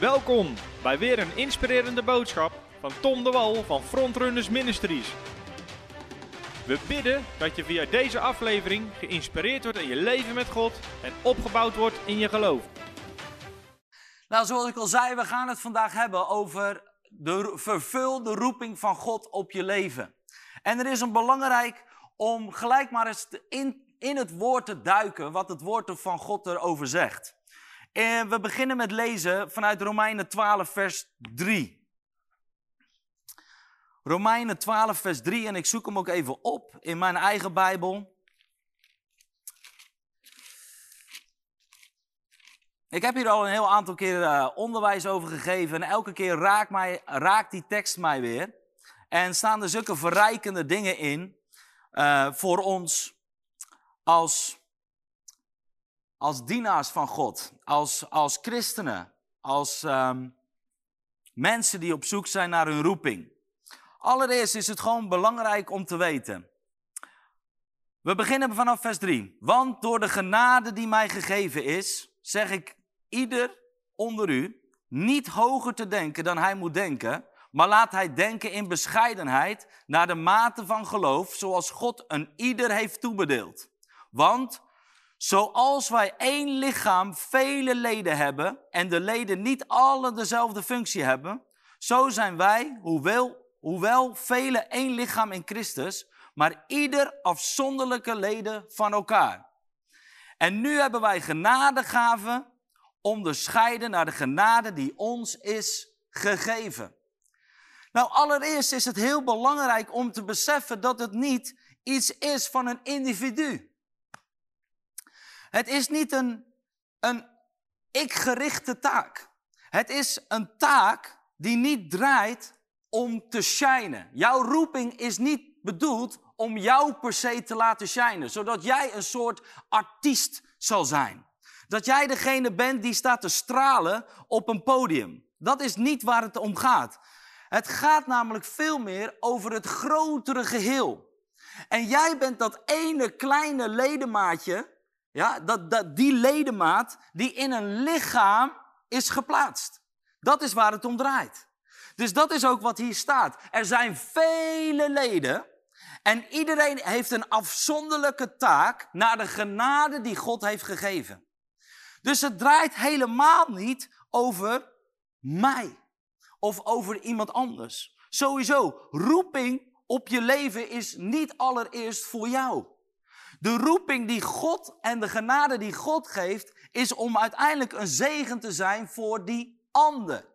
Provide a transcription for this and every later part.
Welkom bij weer een inspirerende boodschap van Tom de Wal van Frontrunners Ministries. We bidden dat je via deze aflevering geïnspireerd wordt in je leven met God en opgebouwd wordt in je geloof. Nou, zoals ik al zei, we gaan het vandaag hebben over de vervulde roeping van God op je leven. En er is een belangrijk om gelijk maar eens in, in het woord te duiken, wat het woord van God erover zegt. En we beginnen met lezen vanuit Romeinen 12, vers 3. Romeinen 12, vers 3, en ik zoek hem ook even op in mijn eigen Bijbel. Ik heb hier al een heel aantal keer uh, onderwijs over gegeven en elke keer raakt, mij, raakt die tekst mij weer. En staan er zulke verrijkende dingen in uh, voor ons als, als dienaars van God, als, als christenen, als um, mensen die op zoek zijn naar hun roeping. Allereerst is het gewoon belangrijk om te weten. We beginnen vanaf vers 3. Want door de genade die mij gegeven is, zeg ik ieder onder u niet hoger te denken dan hij moet denken, maar laat hij denken in bescheidenheid naar de mate van geloof, zoals God een ieder heeft toebedeeld. Want zoals wij één lichaam vele leden hebben en de leden niet alle dezelfde functie hebben, zo zijn wij, hoewel, hoewel vele één lichaam in Christus, maar ieder afzonderlijke leden van elkaar. En nu hebben wij genadegaven onderscheiden naar de genade die ons is gegeven. Nou, allereerst is het heel belangrijk om te beseffen dat het niet iets is van een individu. Het is niet een, een ik-gerichte taak. Het is een taak die niet draait om te shinen. Jouw roeping is niet bedoeld om jou per se te laten shinen, zodat jij een soort artiest zal zijn. Dat jij degene bent die staat te stralen op een podium. Dat is niet waar het om gaat. Het gaat namelijk veel meer over het grotere geheel. En jij bent dat ene kleine ledemaatje, ja, dat, dat, die ledemaat die in een lichaam is geplaatst. Dat is waar het om draait. Dus dat is ook wat hier staat. Er zijn vele leden en iedereen heeft een afzonderlijke taak naar de genade die God heeft gegeven. Dus het draait helemaal niet over mij of over iemand anders. Sowieso, roeping op je leven is niet allereerst voor jou. De roeping die God en de genade die God geeft, is om uiteindelijk een zegen te zijn voor die ander.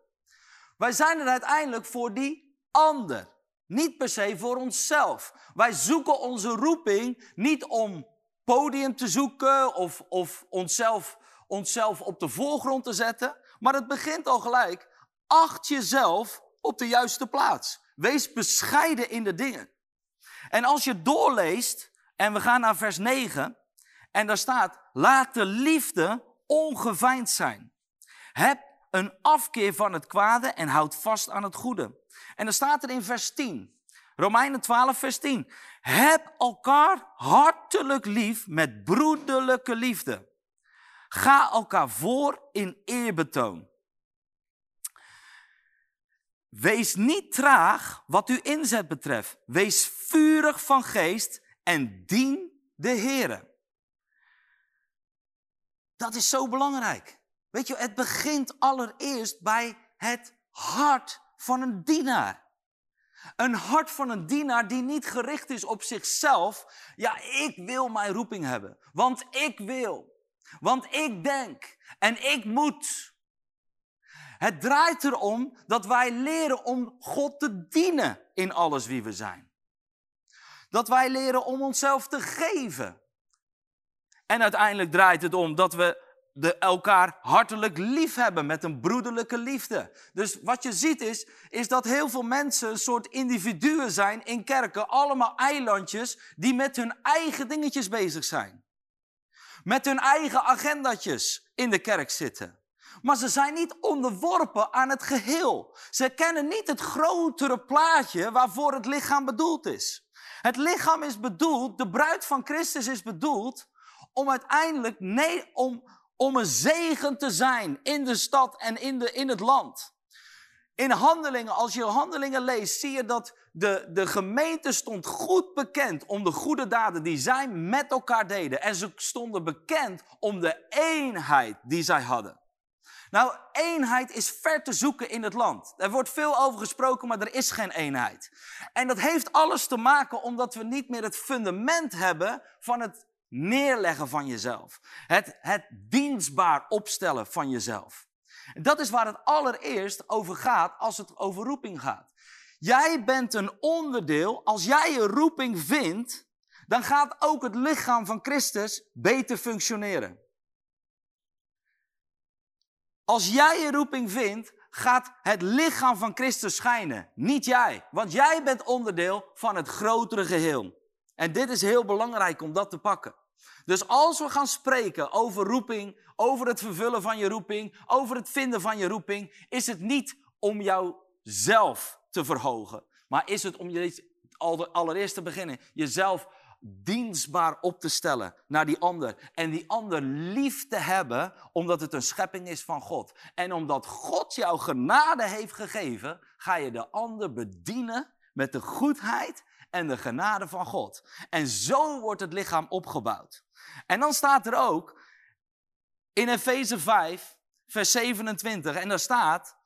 Wij zijn er uiteindelijk voor die ander. Niet per se voor onszelf. Wij zoeken onze roeping niet om podium te zoeken of, of onszelf onszelf op de voorgrond te zetten. Maar het begint al gelijk. Acht jezelf op de juiste plaats. Wees bescheiden in de dingen. En als je doorleest, en we gaan naar vers 9, en daar staat: Laat de liefde ongeveind zijn. Heb een afkeer van het kwade en houd vast aan het goede. En dan staat er in vers 10, Romeinen 12, vers 10. Heb elkaar hartelijk lief met broederlijke liefde. Ga elkaar voor in eerbetoon. Wees niet traag wat uw inzet betreft. Wees vurig van geest en dien de Heer. Dat is zo belangrijk. Weet je, het begint allereerst bij het hart van een dienaar. Een hart van een dienaar die niet gericht is op zichzelf. Ja, ik wil mijn roeping hebben, want ik wil. Want ik denk en ik moet. Het draait erom dat wij leren om God te dienen in alles wie we zijn. Dat wij leren om onszelf te geven. En uiteindelijk draait het om dat we de elkaar hartelijk lief hebben met een broederlijke liefde. Dus wat je ziet is, is dat heel veel mensen een soort individuen zijn in kerken, allemaal eilandjes die met hun eigen dingetjes bezig zijn met hun eigen agendatjes in de kerk zitten. Maar ze zijn niet onderworpen aan het geheel. Ze kennen niet het grotere plaatje waarvoor het lichaam bedoeld is. Het lichaam is bedoeld, de bruid van Christus is bedoeld om uiteindelijk nee, om, om een zegen te zijn in de stad en in, de, in het land. In handelingen, als je handelingen leest, zie je dat de, de gemeente stond goed bekend om de goede daden die zij met elkaar deden. En ze stonden bekend om de eenheid die zij hadden. Nou, eenheid is ver te zoeken in het land. Er wordt veel over gesproken, maar er is geen eenheid. En dat heeft alles te maken omdat we niet meer het fundament hebben van het neerleggen van jezelf. Het, het dienstbaar opstellen van jezelf. Dat is waar het allereerst over gaat als het over roeping gaat. Jij bent een onderdeel, als jij een roeping vindt, dan gaat ook het lichaam van Christus beter functioneren. Als jij een roeping vindt, gaat het lichaam van Christus schijnen. Niet jij, want jij bent onderdeel van het grotere geheel. En dit is heel belangrijk om dat te pakken. Dus als we gaan spreken over roeping, over het vervullen van je roeping, over het vinden van je roeping, is het niet om jouzelf te verhogen, maar is het om je allereerst te beginnen jezelf dienstbaar op te stellen naar die ander. En die ander lief te hebben, omdat het een schepping is van God. En omdat God jou genade heeft gegeven, ga je de ander bedienen met de goedheid en de genade van God. En zo wordt het lichaam opgebouwd. En dan staat er ook in Efeze 5, vers 27, en daar staat,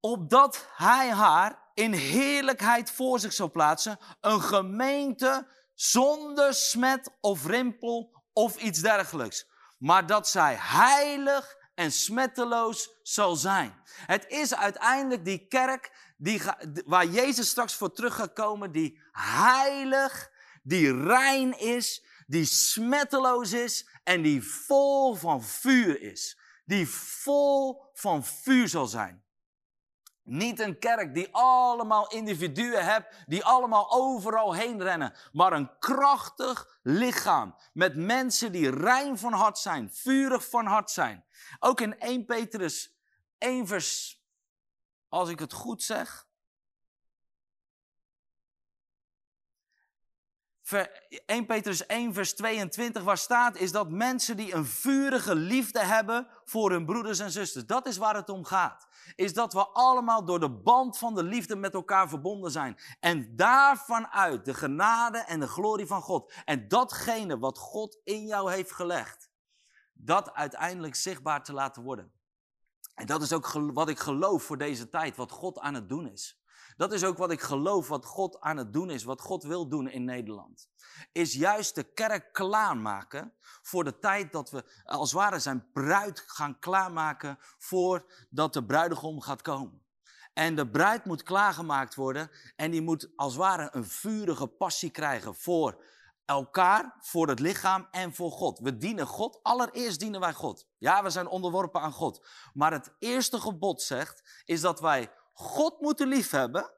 opdat hij haar in heerlijkheid voor zich zou plaatsen, een gemeente zonder smet of rimpel of iets dergelijks. Maar dat zij heilig en smetteloos zal zijn. Het is uiteindelijk die kerk die, waar Jezus straks voor terug gaat komen, die heilig, die rein is, die smetteloos is en die vol van vuur is. Die vol van vuur zal zijn. Niet een kerk die allemaal individuen hebt, die allemaal overal heen rennen, maar een krachtig lichaam met mensen die rein van hart zijn, vurig van hart zijn. Ook in 1 Petrus 1 vers, als ik het goed zeg, 1 Petrus 1, vers 22, waar staat, is dat mensen die een vurige liefde hebben voor hun broeders en zusters. Dat is waar het om gaat. Is dat we allemaal door de band van de liefde met elkaar verbonden zijn. En daarvan uit de genade en de glorie van God. En datgene wat God in jou heeft gelegd, dat uiteindelijk zichtbaar te laten worden. En dat is ook wat ik geloof voor deze tijd, wat God aan het doen is. Dat is ook wat ik geloof, wat God aan het doen is, wat God wil doen in Nederland. Is juist de kerk klaarmaken voor de tijd dat we als het ware zijn bruid gaan klaarmaken voordat de bruidegom gaat komen. En de bruid moet klaargemaakt worden en die moet als het ware een vurige passie krijgen voor elkaar, voor het lichaam en voor God. We dienen God. Allereerst dienen wij God. Ja, we zijn onderworpen aan God. Maar het eerste gebod zegt, is dat wij God moeten liefhebben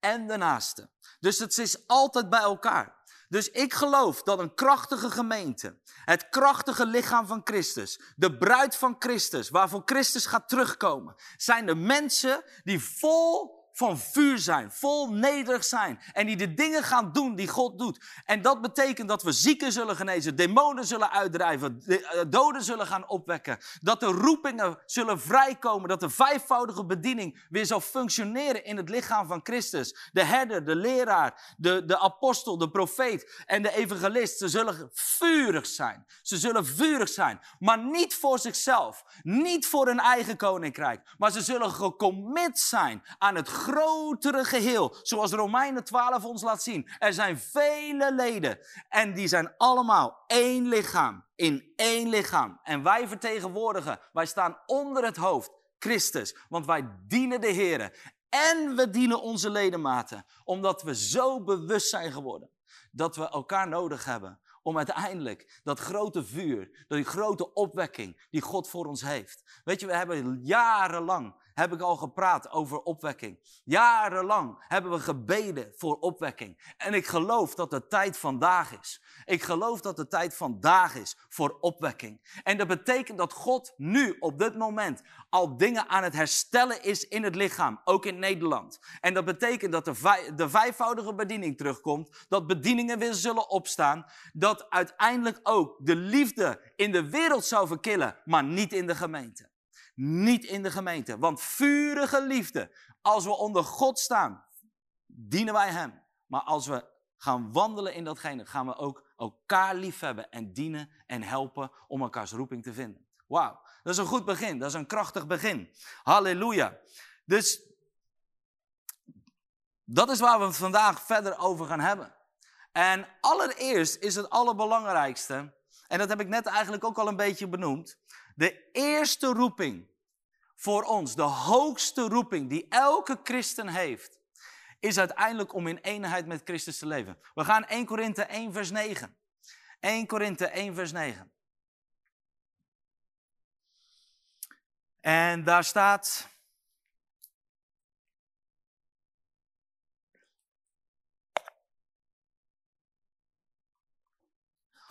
en de naaste. Dus het is altijd bij elkaar. Dus ik geloof dat een krachtige gemeente, het krachtige lichaam van Christus, de bruid van Christus, waarvoor Christus gaat terugkomen, zijn de mensen die vol van vuur zijn, vol nederig zijn en die de dingen gaan doen die God doet. En dat betekent dat we zieken zullen genezen, demonen zullen uitdrijven, eh, doden zullen gaan opwekken, dat de roepingen zullen vrijkomen, dat de vijfvoudige bediening weer zal functioneren in het lichaam van Christus. De herder, de leraar, de, de apostel, de profeet en de evangelist, ze zullen vurig zijn. Ze zullen vurig zijn, maar niet voor zichzelf, niet voor hun eigen koninkrijk, maar ze zullen gecommit zijn aan het grotere geheel. Zoals Romeinen 12 ons laat zien. Er zijn vele leden. En die zijn allemaal één lichaam. In één lichaam. En wij vertegenwoordigen. Wij staan onder het hoofd. Christus. Want wij dienen de Heer. En we dienen onze ledematen. Omdat we zo bewust zijn geworden. Dat we elkaar nodig hebben om uiteindelijk dat grote vuur, die grote opwekking die God voor ons heeft. Weet je, we hebben jarenlang heb ik al gepraat over opwekking. Jarenlang hebben we gebeden voor opwekking. En ik geloof dat de tijd vandaag is. Ik geloof dat de tijd vandaag is voor opwekking. En dat betekent dat God nu op dit moment al dingen aan het herstellen is in het lichaam, ook in Nederland. En dat betekent dat de, de vijfvoudige bediening terugkomt, dat bedieningen weer zullen opstaan, dat uiteindelijk ook de liefde in de wereld zou verkillen, maar niet in de gemeente. Niet in de gemeente. Want vurige liefde, als we onder God staan, dienen wij Hem. Maar als we gaan wandelen in datgene, gaan we ook elkaar liefhebben en dienen en helpen om elkaars roeping te vinden. Wauw, dat is een goed begin, dat is een krachtig begin. Halleluja. Dus dat is waar we het vandaag verder over gaan hebben. En allereerst is het allerbelangrijkste, en dat heb ik net eigenlijk ook al een beetje benoemd, de eerste roeping voor ons, de hoogste roeping die elke christen heeft, is uiteindelijk om in eenheid met Christus te leven. We gaan 1 Korinthe 1 vers 9. 1 Korinthe 1 vers 9. En daar staat.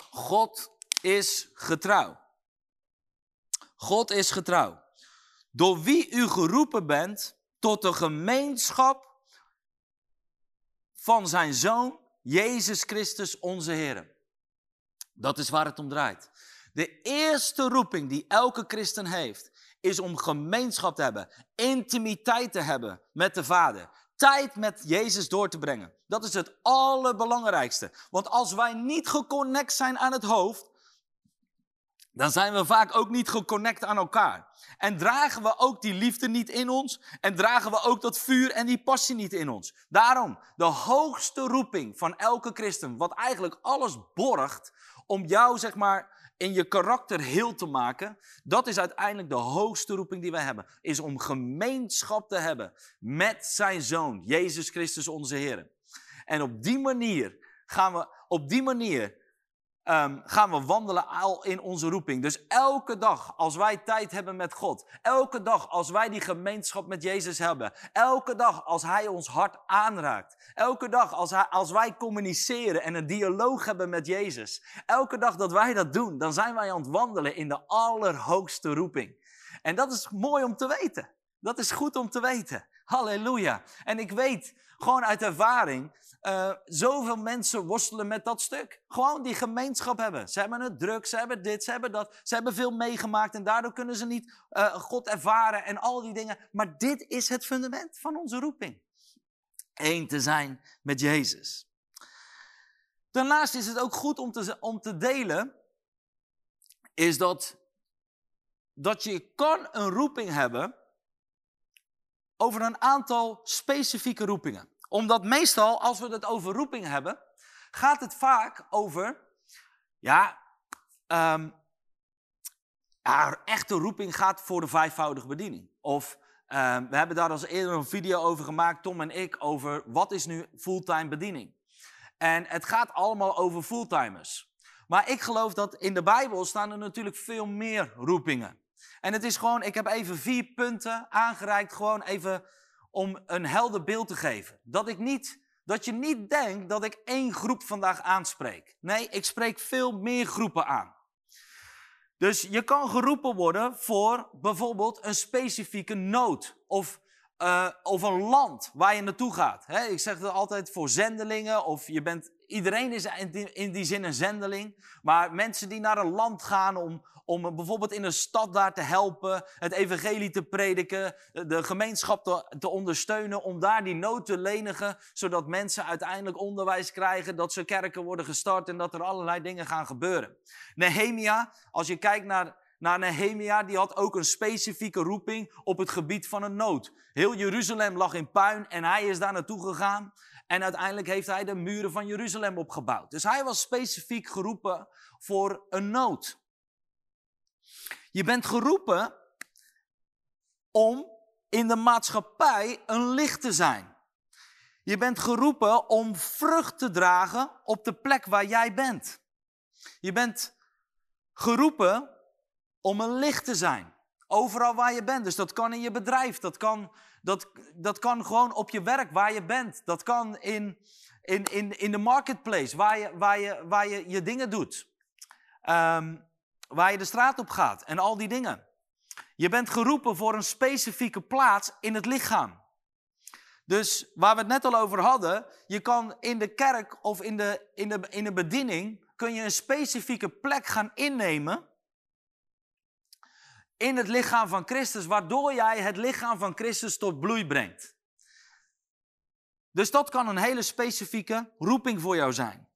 God is getrouw. God is getrouw. Door wie u geroepen bent tot de gemeenschap van zijn zoon, Jezus Christus, onze Heer. Dat is waar het om draait. De eerste roeping die elke christen heeft, is om gemeenschap te hebben, intimiteit te hebben met de Vader, tijd met Jezus door te brengen. Dat is het allerbelangrijkste. Want als wij niet geconnect zijn aan het hoofd, dan zijn we vaak ook niet geconnect aan elkaar. En dragen we ook die liefde niet in ons. En dragen we ook dat vuur en die passie niet in ons. Daarom, de hoogste roeping van elke christen, wat eigenlijk alles borgt om jou, zeg maar, in je karakter heel te maken, dat is uiteindelijk de hoogste roeping die wij hebben. Is om gemeenschap te hebben met zijn zoon, Jezus Christus onze Heer. En op die manier gaan we, op die manier um, gaan we wandelen al in onze roeping. Dus elke dag als wij tijd hebben met God, elke dag als wij die gemeenschap met Jezus hebben, elke dag als Hij ons hart aanraakt, elke dag als, als wij communiceren en een dialoog hebben met Jezus, elke dag dat wij dat doen, dan zijn wij aan het wandelen in de allerhoogste roeping. En dat is mooi om te weten. Dat is goed om te weten. Halleluja. En ik weet gewoon uit ervaring uh, zoveel mensen worstelen met dat stuk. Gewoon die gemeenschap hebben. Ze hebben het druk, ze hebben dit, ze hebben dat. Ze hebben veel meegemaakt en daardoor kunnen ze niet uh, God ervaren en al die dingen. Maar dit is het fundament van onze roeping. Eén te zijn met Jezus. Daarnaast is het ook goed om te, om te delen, is dat, dat je kan een roeping hebben over een aantal specifieke roepingen omdat meestal, als we het over roeping hebben, gaat het vaak over, ja, um, echte roeping gaat voor de vijfvoudige bediening. Of um, we hebben daar al eerder een video over gemaakt, Tom en ik, over wat is nu fulltime bediening. En het gaat allemaal over fulltimers. Maar ik geloof dat in de Bijbel staan er natuurlijk veel meer roepingen. En het is gewoon, ik heb even vier punten aangereikt, gewoon even om een helder beeld te geven. Dat, ik niet, dat je niet denkt dat ik één groep vandaag aanspreek. Nee, ik spreek veel meer groepen aan. Dus je kan geroepen worden voor bijvoorbeeld een specifieke nood of, uh, of een land waar je naartoe gaat. ik zeg het altijd voor zendelingen of je bent, iedereen is in die, in die zin een zendeling. Maar mensen die naar een land gaan om, om bijvoorbeeld in een stad daar te helpen, het evangelie te prediken, de gemeenschap te, te, ondersteunen, om daar die nood te lenigen, zodat mensen uiteindelijk onderwijs krijgen, dat ze kerken worden gestart en dat er allerlei dingen gaan gebeuren. Nehemia, als je kijkt naar, naar Nehemia, die had ook een specifieke roeping op het gebied van een nood. Heel Jeruzalem lag in puin en hij is daar naartoe gegaan. En uiteindelijk heeft hij de muren van Jeruzalem opgebouwd. Dus hij was specifiek geroepen voor een nood. Je bent geroepen om in de maatschappij een licht te zijn. Je bent geroepen om vrucht te dragen op de plek waar jij bent. Je bent geroepen om een licht te zijn. Overal waar je bent. Dus dat kan in je bedrijf. Dat kan, dat, dat kan gewoon op je werk waar je bent. Dat kan in, in, in, in de marketplace waar je, waar, je, waar je je dingen doet. Ehm, waar je de straat op gaat en al die dingen. Je bent geroepen voor een specifieke plaats in het lichaam. Dus waar we het net al over hadden, je kan in de kerk of in de, in de, in de bediening, kun je een specifieke plek gaan innemen in het lichaam van Christus, waardoor jij het lichaam van Christus tot bloei brengt. Dus dat kan een hele specifieke roeping voor jou zijn.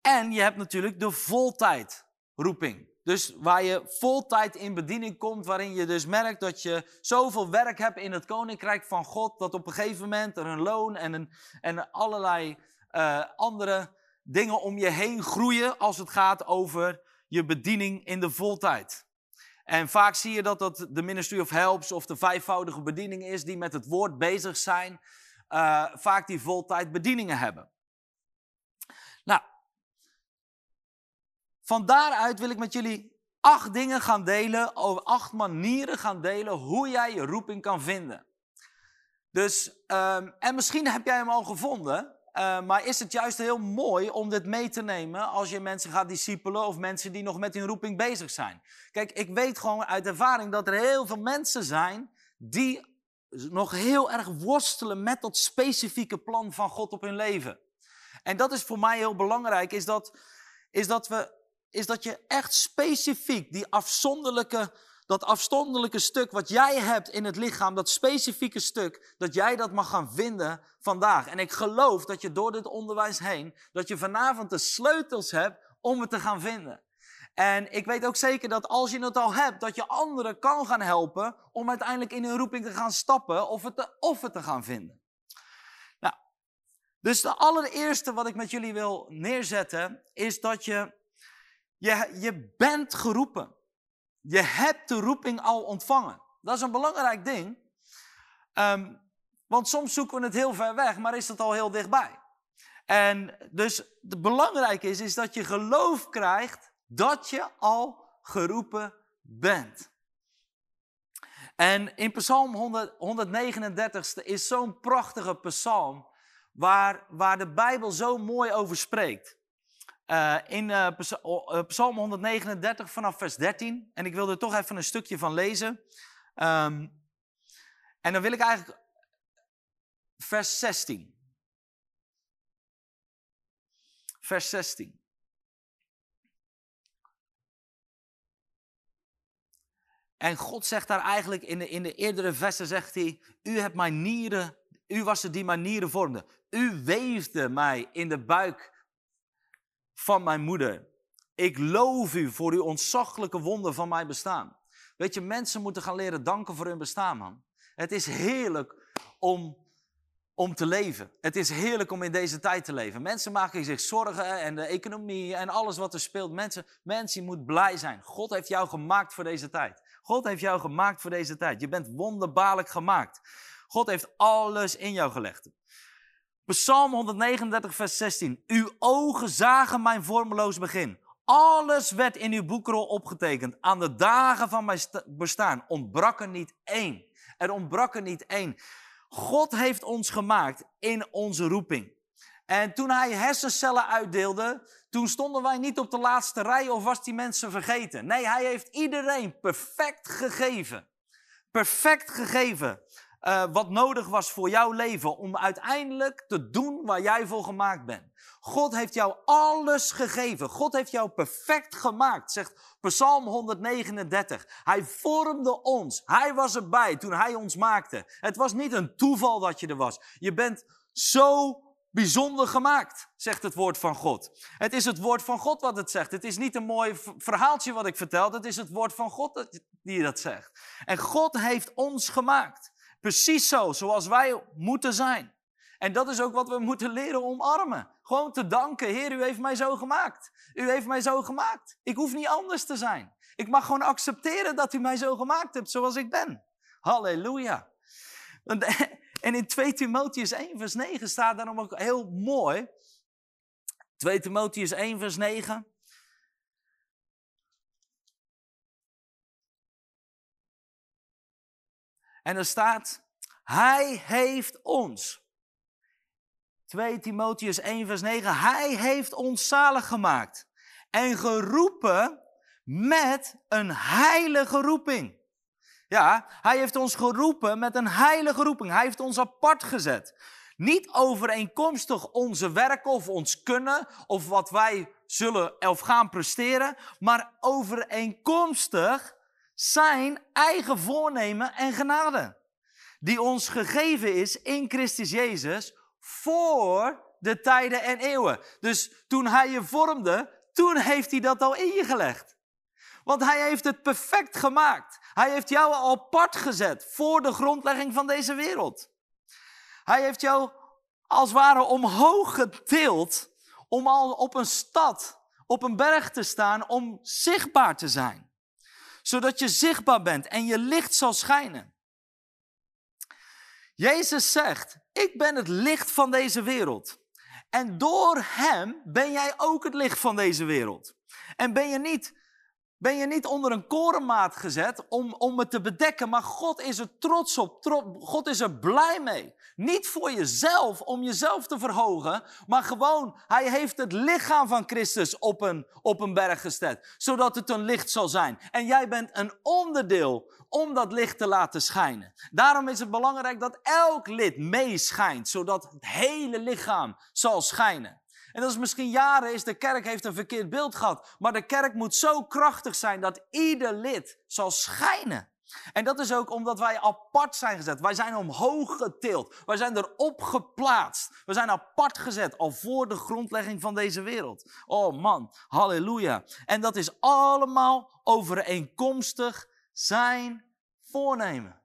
En je hebt natuurlijk de voltijd roeping. Dus waar je voltijd in bediening komt, waarin je dus merkt dat je zoveel werk hebt in het koninkrijk van God, dat op een gegeven moment er een loon en, een, en allerlei uh, andere dingen om je heen groeien als het gaat over je bediening in de voltijd. En vaak zie je dat dat de Ministry of Helps of de vijfvoudige bediening is die met het woord bezig zijn, uh, vaak die voltijd bedieningen hebben. Nou, van daaruit wil ik met jullie acht dingen gaan delen, over acht manieren gaan delen hoe jij je roeping kan vinden. Dus, um, en misschien heb jij hem al gevonden, uh, maar is het juist heel mooi om dit mee te nemen als je mensen gaat discipelen of mensen die nog met hun roeping bezig zijn. Kijk, ik weet gewoon uit ervaring dat er heel veel mensen zijn die nog heel erg worstelen met dat specifieke plan van God op hun leven. En dat is voor mij heel belangrijk, is dat, is dat we is dat je echt specifiek die afzonderlijke, dat afzonderlijke stuk wat jij hebt in het lichaam, dat specifieke stuk, dat jij dat mag gaan vinden vandaag. En ik geloof dat je door dit onderwijs heen, dat je vanavond de sleutels hebt om het te gaan vinden. En ik weet ook zeker dat als je het al hebt, dat je anderen kan gaan helpen om uiteindelijk in hun roeping te gaan stappen of het te, te gaan vinden. Nou, dus de allereerste wat ik met jullie wil neerzetten, is dat je je, je bent geroepen. Je hebt de roeping al ontvangen. Dat is een belangrijk ding. Um, want soms zoeken we het heel ver weg, maar is het al heel dichtbij. En dus het belangrijke is, is dat je geloof krijgt dat je al geroepen bent. En in Psalm 100, 139 is zo'n prachtige psalm waar, waar de Bijbel zo mooi over spreekt. Uh, in uh, Psalm 139 vanaf vers 13. En ik wil er toch even een stukje van lezen. Um, en dan wil ik eigenlijk vers 16. Vers 16. En God zegt daar eigenlijk in de, in de eerdere versen, zegt hij, u hebt mijn nieren, u was het die mijn nieren vormde. U weefde mij in de buik van mijn moeder. Ik loof u voor uw ontzaglijke wonder van mijn bestaan. Weet je, mensen moeten gaan leren danken voor hun bestaan, man. Het is heerlijk om, om te leven. Het is heerlijk om in deze tijd te leven. Mensen maken zich zorgen en de economie en alles wat er speelt. Mensen, mensen, je moet blij zijn. God heeft jou gemaakt voor deze tijd. God heeft jou gemaakt voor deze tijd. Je bent wonderbaarlijk gemaakt. God heeft alles in jou gelegd. Psalm 139, vers 16. Uw ogen zagen mijn vormeloos begin. Alles werd in uw boekrol opgetekend. Aan de dagen van mijn bestaan ontbrak er niet één. Er ontbrak er niet één. God heeft ons gemaakt in onze roeping. En toen hij hersencellen uitdeelde, toen stonden wij niet op de laatste rij of was die mensen vergeten. Nee, hij heeft iedereen perfect gegeven. Perfect gegeven uh, wat nodig was voor jouw leven om uiteindelijk te doen waar jij voor gemaakt bent. God heeft jou alles gegeven. God heeft jou perfect gemaakt, zegt Psalm 139. Hij vormde ons. Hij was erbij toen hij ons maakte. Het was niet een toeval dat je er was. Je bent zo bijzonder gemaakt, zegt het woord van God. Het is het woord van God wat het zegt. Het is niet een mooi verhaaltje wat ik vertel. Het is het woord van God die dat zegt. En God heeft ons gemaakt. Precies zo, zoals wij moeten zijn. En dat is ook wat we moeten leren omarmen. Gewoon te danken. Heer, u heeft mij zo gemaakt. U heeft mij zo gemaakt. Ik hoef niet anders te zijn. Ik mag gewoon accepteren dat u mij zo gemaakt hebt zoals ik ben. Halleluja. En in 2 Timotheus 1 vers 9 staat daarom ook heel mooi. 2 Timotheus 1 vers 9. En er staat, hij heeft ons. 2 Timotheus 1 vers 9, hij heeft ons zalig gemaakt. En geroepen met een heilige roeping. Ja, hij heeft ons geroepen met een heilige roeping. Hij heeft ons apart gezet. Niet overeenkomstig onze werken of ons kunnen of wat wij zullen of gaan presteren, maar overeenkomstig zijn eigen voornemen en genade. Die ons gegeven is in Christus Jezus voor de tijden en eeuwen. Dus toen hij je vormde, toen heeft hij dat al in je gelegd. Want hij heeft het perfect gemaakt. Hij heeft jou al apart gezet voor de grondlegging van deze wereld. Hij heeft jou als ware omhoog getild om al op een stad, op een berg te staan, om zichtbaar te zijn. Zodat je zichtbaar bent en je licht zal schijnen. Jezus zegt, ik ben het licht van deze wereld. En door Hem ben jij ook het licht van deze wereld. En ben je niet ben je niet onder een korenmaat gezet om, om het te bedekken, maar God is er trots op. God is er blij mee. Niet voor jezelf, om jezelf te verhogen, maar gewoon, hij heeft het lichaam van Christus op een, op een berg gezet, zodat het een licht zal zijn. En jij bent een onderdeel om dat licht te laten schijnen. Daarom is het belangrijk dat elk lid meeschijnt, zodat het hele lichaam zal schijnen. En dat is misschien jaren is de kerk heeft een verkeerd beeld gehad. Maar de kerk moet zo krachtig zijn dat ieder lid zal schijnen. En dat is ook omdat wij apart zijn gezet. Wij zijn omhoog getild. Wij zijn erop geplaatst. We zijn apart gezet al voor de grondlegging van deze wereld. Oh man, halleluja. En dat is allemaal overeenkomstig zijn voornemen.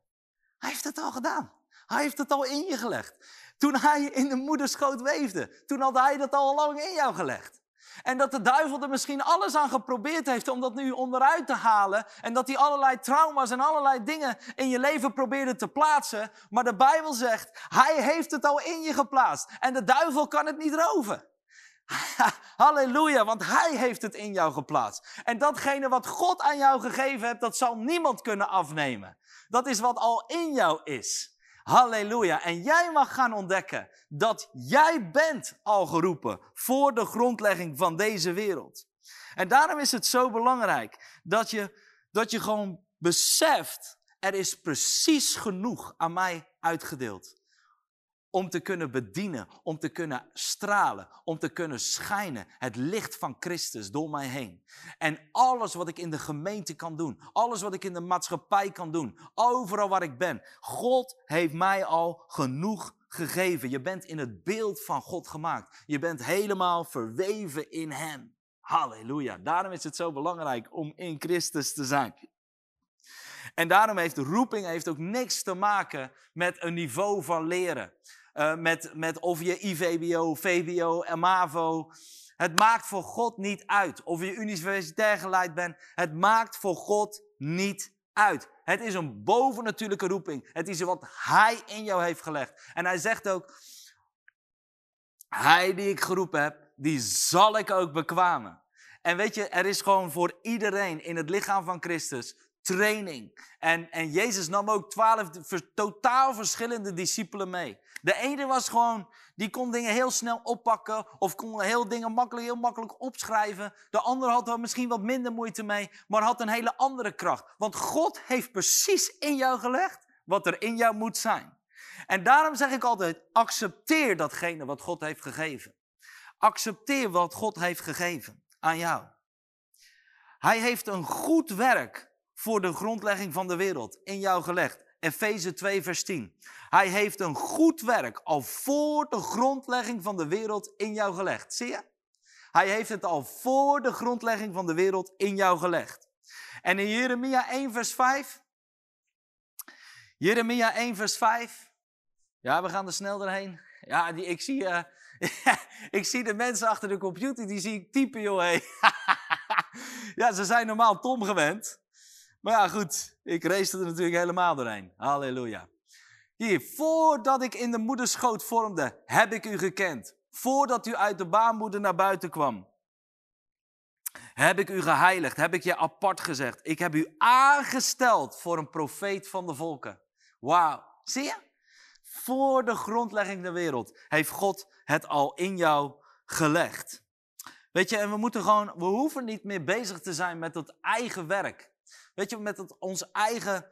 Hij heeft het al gedaan. Hij heeft het al in je gelegd. Toen hij in de moederschoot weefde. Toen had hij dat al lang in jou gelegd. En dat de duivel er misschien alles aan geprobeerd heeft om dat nu onderuit te halen. En dat hij allerlei trauma's en allerlei dingen in je leven probeerde te plaatsen. Maar de Bijbel zegt, hij heeft het al in je geplaatst. En de duivel kan het niet roven. Halleluja, want hij heeft het in jou geplaatst. En datgene wat God aan jou gegeven hebt, dat zal niemand kunnen afnemen. Dat is wat al in jou is. Halleluja. En jij mag gaan ontdekken dat jij bent al geroepen voor de grondlegging van deze wereld. En daarom is het zo belangrijk dat je, dat je gewoon beseft, er is precies genoeg aan mij uitgedeeld om te kunnen bedienen, om te kunnen stralen, om te kunnen schijnen. Het licht van Christus door mij heen. En alles wat ik in de gemeente kan doen, alles wat ik in de maatschappij kan doen, overal waar ik ben. God heeft mij al genoeg gegeven. Je bent in het beeld van God gemaakt. Je bent helemaal verweven in Hem. Halleluja. Daarom is het zo belangrijk om in Christus te zijn. En daarom heeft roeping heeft ook niks te maken met een niveau van leren. Uh, met, met of je IVBO, VBO, MAVO. Het maakt voor God niet uit. Of je universitair geleid bent. Het maakt voor God niet uit. Het is een bovennatuurlijke roeping. Het is wat Hij in jou heeft gelegd. En Hij zegt ook, Hij die ik geroepen heb, die zal ik ook bekwamen. En weet je, er is gewoon voor iedereen in het lichaam van Christus training. En, en Jezus nam ook twaalf totaal verschillende discipelen mee. De ene was gewoon, die kon dingen heel snel oppakken of kon heel dingen makkelijk, heel makkelijk opschrijven. De andere had er misschien wat minder moeite mee, maar had een hele andere kracht. Want God heeft precies in jou gelegd wat er in jou moet zijn. En daarom zeg ik altijd, accepteer datgene wat God heeft gegeven. Accepteer wat God heeft gegeven aan jou. Hij heeft een goed werk voor de grondlegging van de wereld in jou gelegd. Efeze 2, vers 10. Hij heeft een goed werk al voor de grondlegging van de wereld in jou gelegd. Zie je? Hij heeft het al voor de grondlegging van de wereld in jou gelegd. En in Jeremia 1, vers 5. Jeremia 1, vers 5. Ja, we gaan er snel doorheen. Ja, die, ik, zie, uh, ik zie de mensen achter de computer, die zie ik typen, joh. Hey. ja, ze zijn normaal Tom gewend. Maar ja, goed, ik race er natuurlijk helemaal doorheen. Halleluja. Hier, voordat ik in de moederschoot vormde, heb ik u gekend. Voordat u uit de baarmoeder naar buiten kwam. Heb ik u geheiligd, heb ik je apart gezegd. Ik heb u aangesteld voor een profeet van de volken. Wauw. Zie je? Voor de grondlegging der wereld heeft God het al in jou gelegd. Weet je, en we moeten gewoon, we hoeven niet meer bezig te zijn met dat eigen werk. Weet je, met het, ons eigen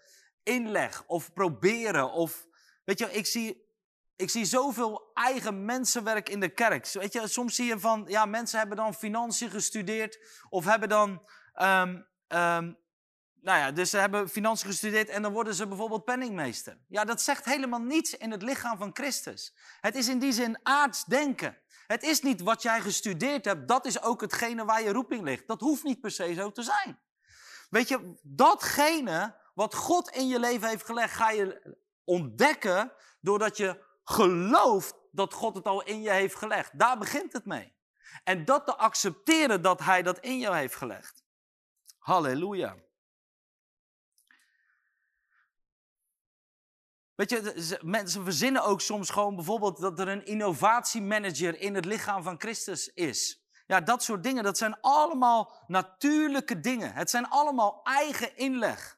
inleg of proberen. Of, weet je, ik zie, ik zie zoveel eigen mensenwerk in de kerk. Weet je, soms zie je van, ja, mensen hebben dan financiën gestudeerd of hebben dan, um, um, nou ja, dus ze hebben financiën gestudeerd en dan worden ze bijvoorbeeld penningmeester. Ja, dat zegt helemaal niets in het lichaam van Christus. Het is in die zin aards denken. Het is niet wat jij gestudeerd hebt, dat is ook hetgene waar je roeping ligt. Dat hoeft niet per se zo te zijn. Weet je, datgene wat God in je leven heeft gelegd, ga je ontdekken doordat je gelooft dat God het al in je heeft gelegd. Daar begint het mee. En dat te accepteren dat Hij dat in jou heeft gelegd. Halleluja. Weet je, mensen verzinnen ook soms gewoon bijvoorbeeld dat er een innovatiemanager in het lichaam van Christus is. Ja, dat soort dingen, dat zijn allemaal natuurlijke dingen. Het zijn allemaal eigen inleg.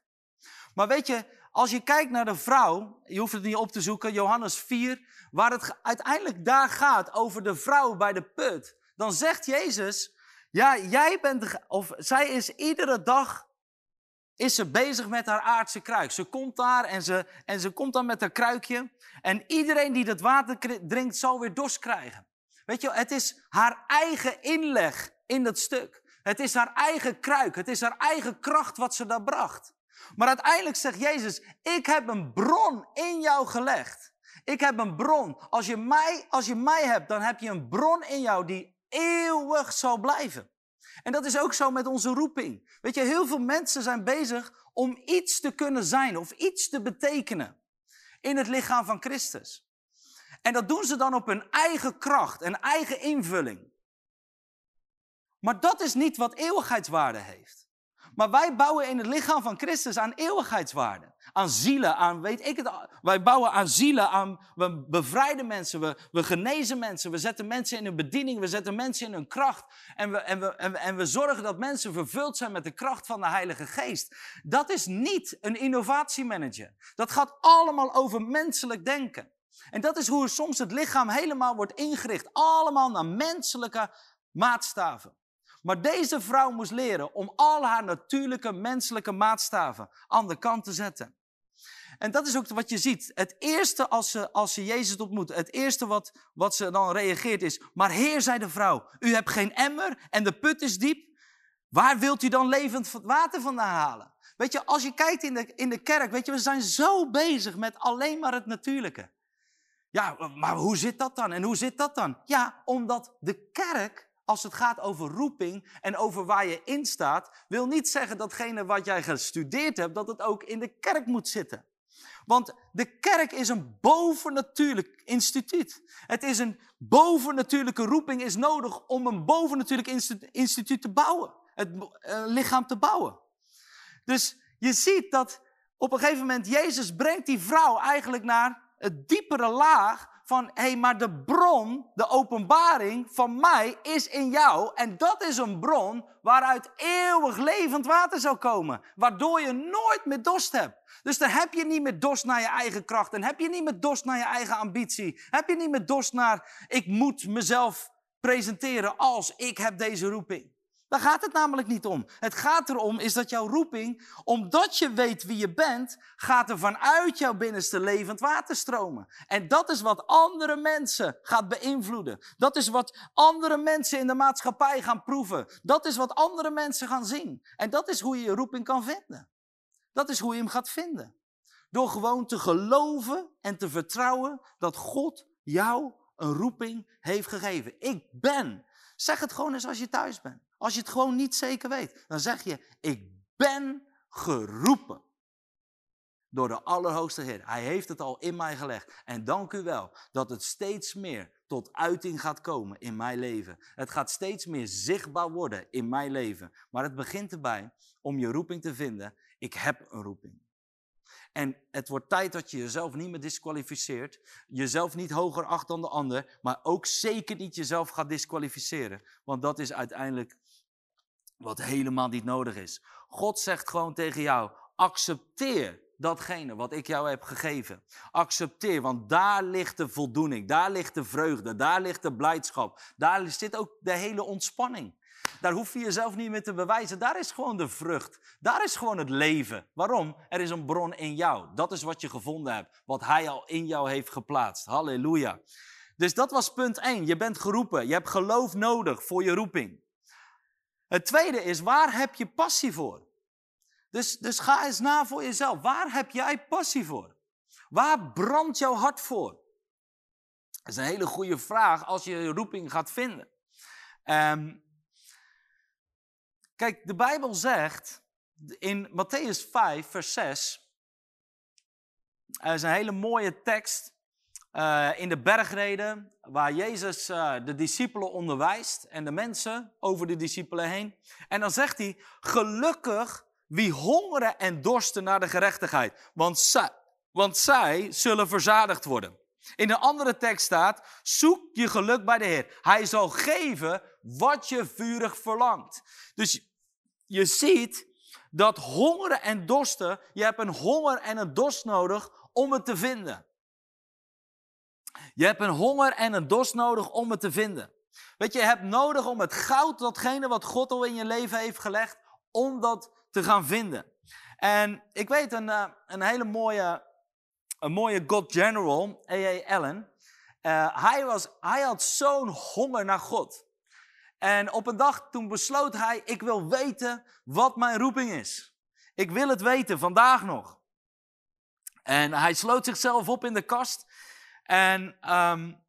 Maar weet je, als je kijkt naar de vrouw, je hoeft het niet op te zoeken, Johannes 4, waar het uiteindelijk daar gaat over de vrouw bij de put, dan zegt Jezus, ja, jij bent, of zij is iedere dag, is ze bezig met haar aardse kruik. Ze komt daar en ze, en ze komt dan met haar kruikje. En iedereen die dat water drinkt, zal weer dorst krijgen. Weet je, het is haar eigen inleg in dat stuk. Het is haar eigen kruik. Het is haar eigen kracht wat ze daar bracht. Maar uiteindelijk zegt Jezus, ik heb een bron in jou gelegd. Ik heb een bron. Als je mij, als je mij hebt, dan heb je een bron in jou die eeuwig zal blijven. En dat is ook zo met onze roeping. Weet je, heel veel mensen zijn bezig om iets te kunnen zijn of iets te betekenen in het lichaam van Christus. En dat doen ze dan op hun eigen kracht en eigen invulling. Maar dat is niet wat eeuwigheidswaarde heeft. Maar wij bouwen in het lichaam van Christus aan eeuwigheidswaarde. Aan zielen, aan weet ik het. Wij bouwen aan zielen, aan, we bevrijden mensen, we, we genezen mensen, we zetten mensen in hun bediening, we zetten mensen in hun kracht. En, we, en, we, en we zorgen dat mensen vervuld zijn met de kracht van de Heilige Geest. Dat is niet een innovatiemanager. Dat gaat allemaal over menselijk denken. En dat is hoe soms het lichaam helemaal wordt ingericht. Allemaal naar menselijke maatstaven. Maar deze vrouw moest leren om al haar natuurlijke menselijke maatstaven aan de kant te zetten. En dat is ook wat je ziet. Het eerste als ze, als ze Jezus ontmoet, het eerste wat, wat ze dan reageert is, maar Heer, zei de vrouw, u hebt geen emmer en de put is diep. Waar wilt u dan levend water vandaan halen? Weet je, als je kijkt in de, in de kerk, weet je, we zijn zo bezig met alleen maar het natuurlijke. Ja, maar hoe zit dat dan? En hoe zit dat dan? Ja, omdat de kerk als het gaat over roeping en over waar je in staat, wil niet zeggen datgene wat jij gestudeerd hebt, dat het ook in de kerk moet zitten. Want de kerk is een bovennatuurlijk instituut. Het is een bovennatuurlijke roeping is nodig om een bovennatuurlijk instituut te bouwen. Het uh, lichaam te bouwen. Dus je ziet dat op een gegeven moment Jezus brengt die vrouw eigenlijk naar het diepere laag van hé, hey, maar de bron, de openbaring van mij is in jou. En dat is een bron waaruit eeuwig levend water zal komen. Waardoor je nooit meer dorst hebt. Dus dan heb je niet meer dorst naar je eigen kracht. En heb je niet meer dorst naar je eigen ambitie. Heb je niet meer dorst naar ik moet mezelf presenteren als ik heb deze roeping. Daar gaat het namelijk niet om. Het gaat erom is dat jouw roeping, omdat je weet wie je bent, gaat er vanuit jouw binnenste levend water stromen. En dat is wat andere mensen gaat beïnvloeden. Dat is wat andere mensen in de maatschappij gaan proeven. Dat is wat andere mensen gaan zien. En dat is hoe je je roeping kan vinden. Dat is hoe je hem gaat vinden. Door gewoon te geloven en te vertrouwen dat God jou een roeping heeft gegeven. Ik ben. Zeg het gewoon eens als je thuis bent. Als je het gewoon niet zeker weet, dan zeg je: Ik ben geroepen. Door de Allerhoogste Heer. Hij heeft het al in mij gelegd. En dank u wel dat het steeds meer tot uiting gaat komen in mijn leven. Het gaat steeds meer zichtbaar worden in mijn leven. Maar het begint erbij om je roeping te vinden. Ik heb een roeping. En het wordt tijd dat je jezelf niet meer disqualificeert. Jezelf niet hoger acht dan de ander. Maar ook zeker niet jezelf gaat disqualificeren. Want dat is uiteindelijk wat helemaal niet nodig is. God zegt gewoon tegen jou: accepteer datgene wat ik jou heb gegeven. Accepteer, want daar ligt de voldoening, daar ligt de vreugde, daar ligt de blijdschap, daar zit ook de hele ontspanning. Daar hoef je jezelf niet meer te bewijzen. Daar is gewoon de vrucht. Daar is gewoon het leven. Waarom? Er is een bron in jou. Dat is wat je gevonden hebt. Wat Hij al in jou heeft geplaatst. Halleluja. Dus dat was punt 1. Je bent geroepen. Je hebt geloof nodig voor je roeping. Het tweede is, waar heb je passie voor? Dus, dus ga eens na voor jezelf. Waar heb jij passie voor? Waar brandt jouw hart voor? Dat is een hele goede vraag als je je roeping gaat vinden. Um, Kijk, de Bijbel zegt in Matthäus 5, vers 6. Er is een hele mooie tekst uh, in de bergreden, waar Jezus uh, de discipelen onderwijst en de mensen over de discipelen heen. En dan zegt hij: Gelukkig wie hongeren en dorsten naar de gerechtigheid, want zij, want zij zullen verzadigd worden. In een andere tekst staat: Zoek je geluk bij de Heer. Hij zal geven wat je vurig verlangt. Dus je ziet dat hongeren en dorsten, je hebt een honger en een dorst nodig om het te vinden. Je hebt een honger en een dorst nodig om het te vinden. Weet je, je hebt nodig om het goud, datgene wat God al in je leven heeft gelegd, om dat te gaan vinden. En ik weet een, eh, een hele mooie, een mooie God General, A.A. Allen. Uh, hij, was, hij had zo'n honger naar God. En op een dag toen besloot hij, ik wil weten wat mijn roeping is. Ik wil het weten, vandaag nog. En hij sloot zichzelf op in de kast. En, um,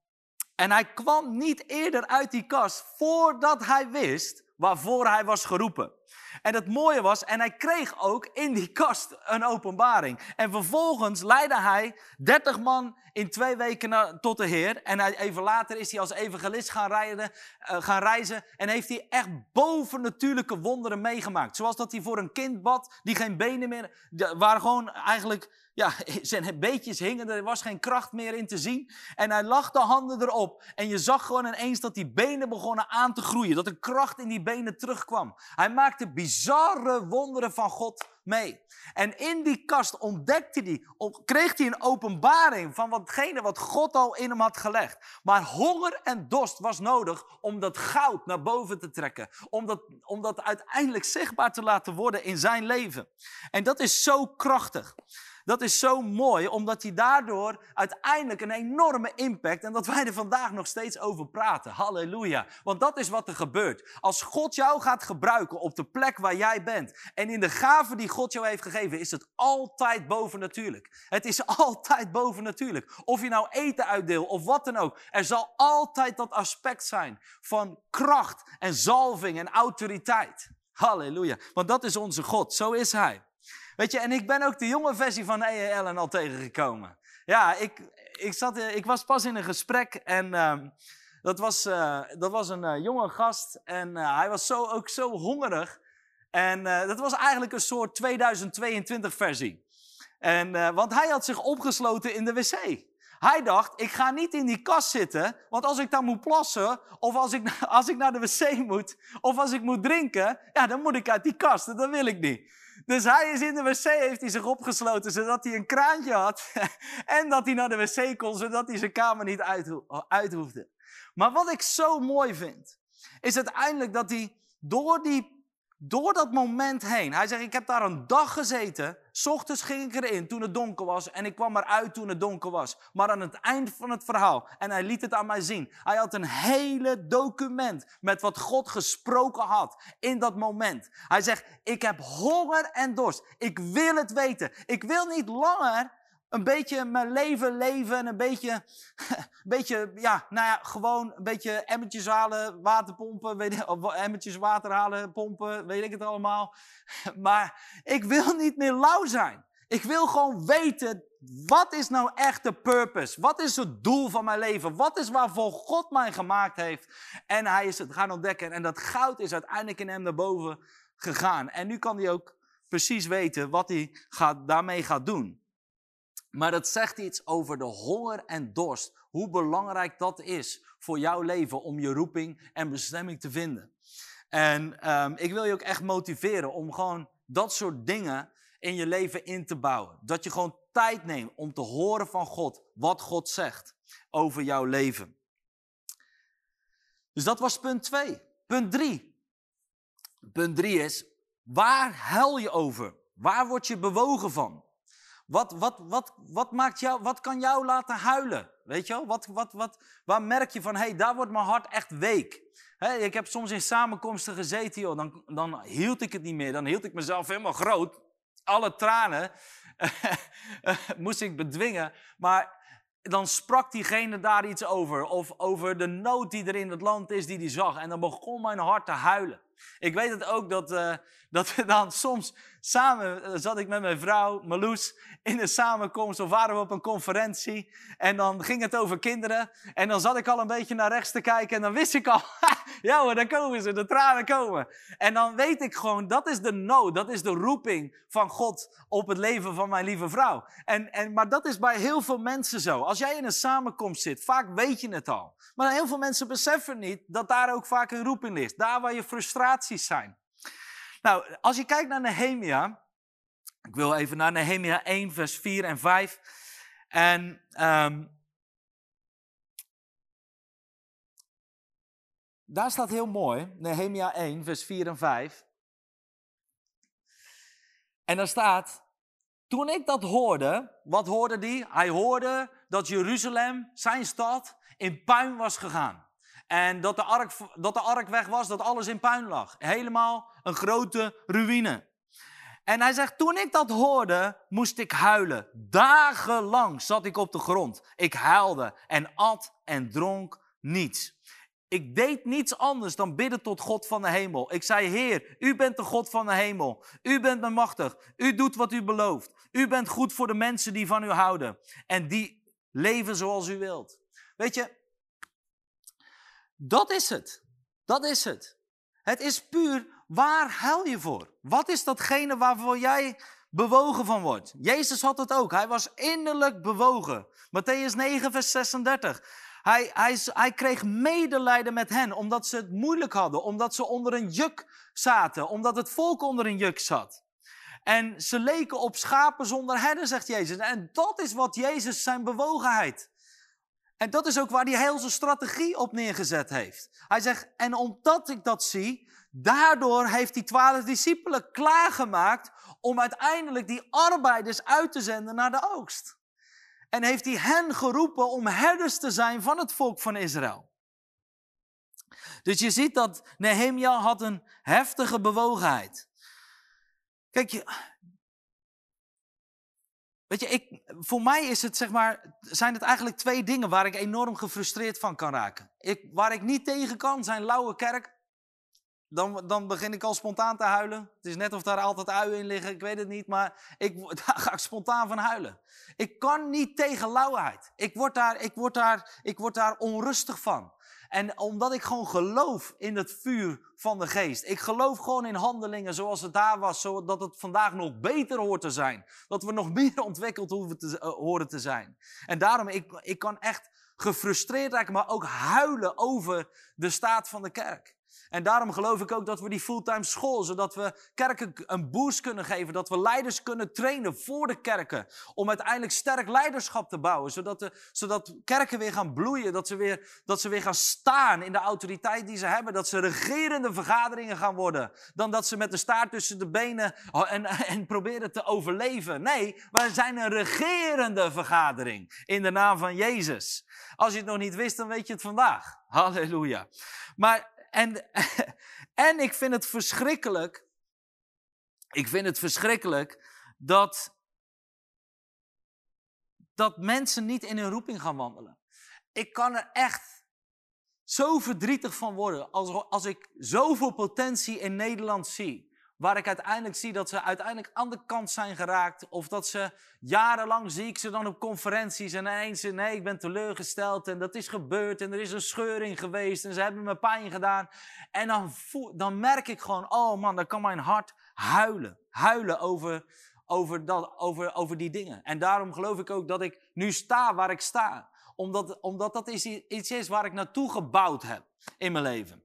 en hij kwam niet eerder uit die kast voordat hij wist waarvoor hij was geroepen. En het mooie was, en hij kreeg ook in die kast een openbaring. En vervolgens leidde hij 30 man in twee weken naar, tot de Heer. En hij, even later is hij als evangelist gaan, uh, gaan reizen. En heeft hij echt bovennatuurlijke wonderen meegemaakt. Zoals dat hij voor een kind bad, die geen benen meer... Waar gewoon eigenlijk ja, zijn beetjes hingen, er was geen kracht meer in te zien. En hij lag de handen erop. En je zag gewoon ineens dat die benen begonnen aan te groeien. Dat er kracht in die benen terugkwam. Hij maakte bizarre wonderen van God mee. En in die kast ontdekte hij, kreeg hij een openbaring van watgene wat God al in hem had gelegd. Maar honger en dorst was nodig om dat goud naar boven te trekken. Om dat, om dat uiteindelijk zichtbaar te laten worden in zijn leven. En dat is zo krachtig. Dat is zo mooi, omdat hij daardoor uiteindelijk een enorme impact en dat wij er vandaag nog steeds over praten. Halleluja. Want dat is wat er gebeurt. Als God jou gaat gebruiken op de plek waar jij bent en in de gave die God jou heeft gegeven, is het altijd bovennatuurlijk. Het is altijd bovennatuurlijk. Of je nou eten uitdeelt of wat dan ook. Er zal altijd dat aspect zijn van kracht en zalving en autoriteit. Halleluja. Want dat is onze God. Zo is Hij. Weet je, en ik ben ook de jonge versie van E.E. Al tegengekomen. Ja, ik, ik, zat, eh, ik was pas in een gesprek en uh, dat, was, uh, dat was een uh, jonge gast en hij was zo, ook zo hongerig. En dat was eigenlijk een soort 2022 versie. En, want hij had zich opgesloten in de wc. Hij dacht, ik ga niet in die kast zitten, want als ik daar moet plassen, of als ik, als ik naar de wc moet, of als ik moet drinken, ja, dan moet ik uit die kast. Dat wil ik niet. Dus hij is in de wc, heeft hij zich opgesloten, zodat hij een kraantje had. en dat hij naar de wc kon, zodat hij zijn kamer niet uit, hoefde. Maar wat ik zo mooi vind, is uiteindelijk dat hij door die door dat moment heen. Hij zegt, ik heb daar een dag gezeten. S ochtends ging ik erin toen het donker was. En ik kwam eruit toen het donker was. Maar aan het eind van het verhaal. En hij liet het aan mij zien. Hij had een hele document met wat God gesproken had in dat moment. Hij zegt, ik heb honger en dorst. Ik wil het weten. Ik wil niet langer een beetje mijn leven leven en een beetje, beetje, ja, nou ja, gewoon een beetje emmertjes halen, waterpompen, weet of emmertjes water halen, pompen, weet ik het allemaal. Maar ik wil niet meer lauw zijn. Ik wil gewoon weten, wat is nou echt de purpose? Wat is het doel van mijn leven? Wat is waarvoor God mij gemaakt heeft? En hij is het gaan ontdekken. En dat goud is uiteindelijk in hem naar boven gegaan. En nu kan hij ook precies weten wat hij gaat, daarmee gaat doen. Maar het zegt iets over de honger en dorst. Hoe belangrijk dat is voor jouw leven om je roeping en bestemming te vinden. En um, ik wil je ook echt motiveren om gewoon dat soort dingen in je leven in te bouwen. Dat je gewoon tijd neemt om te horen van God wat God zegt over jouw leven. Dus dat was punt 2. Punt 3. Punt 3 is, waar huil je over? Waar word je bewogen van? Wat, wat, wat, wat, maakt jou, wat kan jou laten huilen? Weet je wel? Wat, wat, wat, waar merk je van, hé, hey, daar wordt mijn hart echt week. Ik heb soms in samenkomsten gezeten, joh, dan, dan hield ik het niet meer. Dan hield ik mezelf helemaal groot. Alle tranen moest ik bedwingen. Maar dan sprak diegene daar iets over. Of over de nood die er in het land is, die hij zag. En dan begon mijn hart te huilen. Ik weet het ook dat, uh, dat we dan soms samen, uh, zat ik met mijn vrouw Marloes in een samenkomst of waren we op een conferentie. En dan ging het over kinderen. En dan zat ik al een beetje naar rechts te kijken en dan wist ik al, ja hoor, daar komen ze, de tranen komen. En dan weet ik gewoon, dat is de nood, dat is de roeping van God op het leven van mijn lieve vrouw. En, en, maar dat is bij heel veel mensen zo. Als jij in een samenkomst zit, vaak weet je het al. Maar heel veel mensen beseffen niet dat daar ook vaak een roeping ligt. Daar waar je zijn. Nou, als je kijkt naar Nehemia. Ik wil even naar Nehemia 1, vers 4 en 5. En um, daar staat heel mooi, Nehemia 1, vers 4 en 5. En daar staat, toen ik dat hoorde, wat hoorde die? Hij hoorde dat Jeruzalem, zijn stad, in puin was gegaan. En dat de, ark, dat de ark weg was, dat alles in puin lag. Helemaal een grote ruïne. En hij zegt, toen ik dat hoorde, moest ik huilen. Dagenlang zat ik op de grond. Ik huilde en at en dronk niets. Ik deed niets anders dan bidden tot God van de hemel. Ik zei, Heer, u bent de God van de hemel. U bent me machtig. U doet wat u belooft. U bent goed voor de mensen die van u houden. En die leven zoals u wilt. Weet je, dat is het. Dat is het. Het is puur, waar huil je voor? Wat is datgene waarvoor jij bewogen van wordt? Jezus had het ook. Hij was innerlijk bewogen. Matthäus 9, vers 36. Hij, hij, hij kreeg medelijden met hen, omdat ze het moeilijk hadden, omdat ze onder een juk zaten, omdat het volk onder een juk zat. En ze leken op schapen zonder herder, zegt Jezus. En dat is wat Jezus zijn bewogenheid. En dat is ook waar hij heel zijn strategie op neergezet heeft. Hij zegt, en omdat ik dat zie, daardoor heeft die twaalf discipelen klaargemaakt om uiteindelijk die arbeiders uit te zenden naar de oogst. En heeft hij hen geroepen om herders te zijn van het volk van Israël. Dus je ziet dat Nehemia had een heftige bewogenheid. Kijk, je, weet je, ik, voor mij is het, zeg maar, zijn het eigenlijk twee dingen waar ik enorm gefrustreerd van kan raken. Ik, waar ik niet tegen kan, zijn lauwe kerk dan, dan begin ik al spontaan te huilen. Het is net of daar altijd uien in liggen, ik weet het niet, maar ik, daar ga ik spontaan van huilen. Ik kan niet tegen lauwheid. Ik word daar, ik word daar, ik word daar onrustig van. En omdat ik gewoon geloof in het vuur van de geest. Ik geloof gewoon in handelingen zoals het daar was, zodat het vandaag nog beter hoort te zijn. Dat we nog meer ontwikkeld hoeven te, uh, horen te zijn. En daarom, ik, ik kan echt gefrustreerd raken, maar ook huilen over de staat van de kerk. En daarom geloof ik ook dat we die fulltime school, zodat we kerken een boost kunnen geven, dat we leiders kunnen trainen voor de kerken, om uiteindelijk sterk leiderschap te bouwen, zodat, de, zodat kerken weer gaan bloeien, dat ze, weer, dat ze weer gaan staan in de autoriteit die ze hebben, dat ze regerende vergaderingen gaan worden, dan dat ze met de staart tussen de benen en, en proberen te overleven. Nee, wij zijn een regerende vergadering in de naam van Jezus. Als je het nog niet wist, dan weet je het vandaag. Halleluja. Maar en, en ik vind het verschrikkelijk. Ik vind het verschrikkelijk dat, dat mensen niet in hun roeping gaan wandelen. Ik kan er echt zo verdrietig van worden als, als ik zoveel potentie in Nederland zie. Waar ik uiteindelijk zie dat ze uiteindelijk aan de kant zijn geraakt. Of dat ze jarenlang zie ik ze dan op conferenties en ineens nee, ik ben teleurgesteld en dat is gebeurd en er is een scheuring geweest en ze hebben me pijn gedaan. En dan, voel, dan merk ik gewoon, oh man, dan kan mijn hart huilen. Huilen over, over, dat, over, over die dingen. En daarom geloof ik ook dat ik nu sta waar ik sta. Omdat, omdat dat is iets is waar ik naartoe gebouwd heb in mijn leven.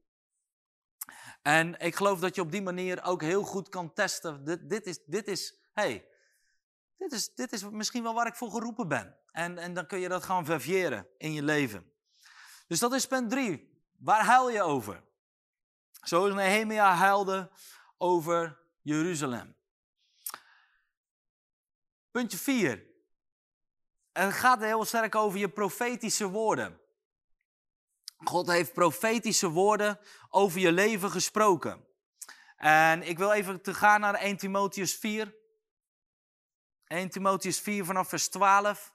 En ik geloof dat je op die manier ook heel goed kan testen. Dit, dit is, dit is, hey, dit is, dit is misschien wel waar ik voor geroepen ben. En, en dan kun je dat gaan vervieren in je leven. Dus dat is punt drie. Waar huil je over? Zoals Nehemia huilde over Jeruzalem. Puntje 4. Het gaat heel sterk over je profetische woorden. God heeft profetische woorden over je leven gesproken. En ik wil even te gaan naar 1 Timotheus 4. 1 Timotheus 4 vanaf vers 12.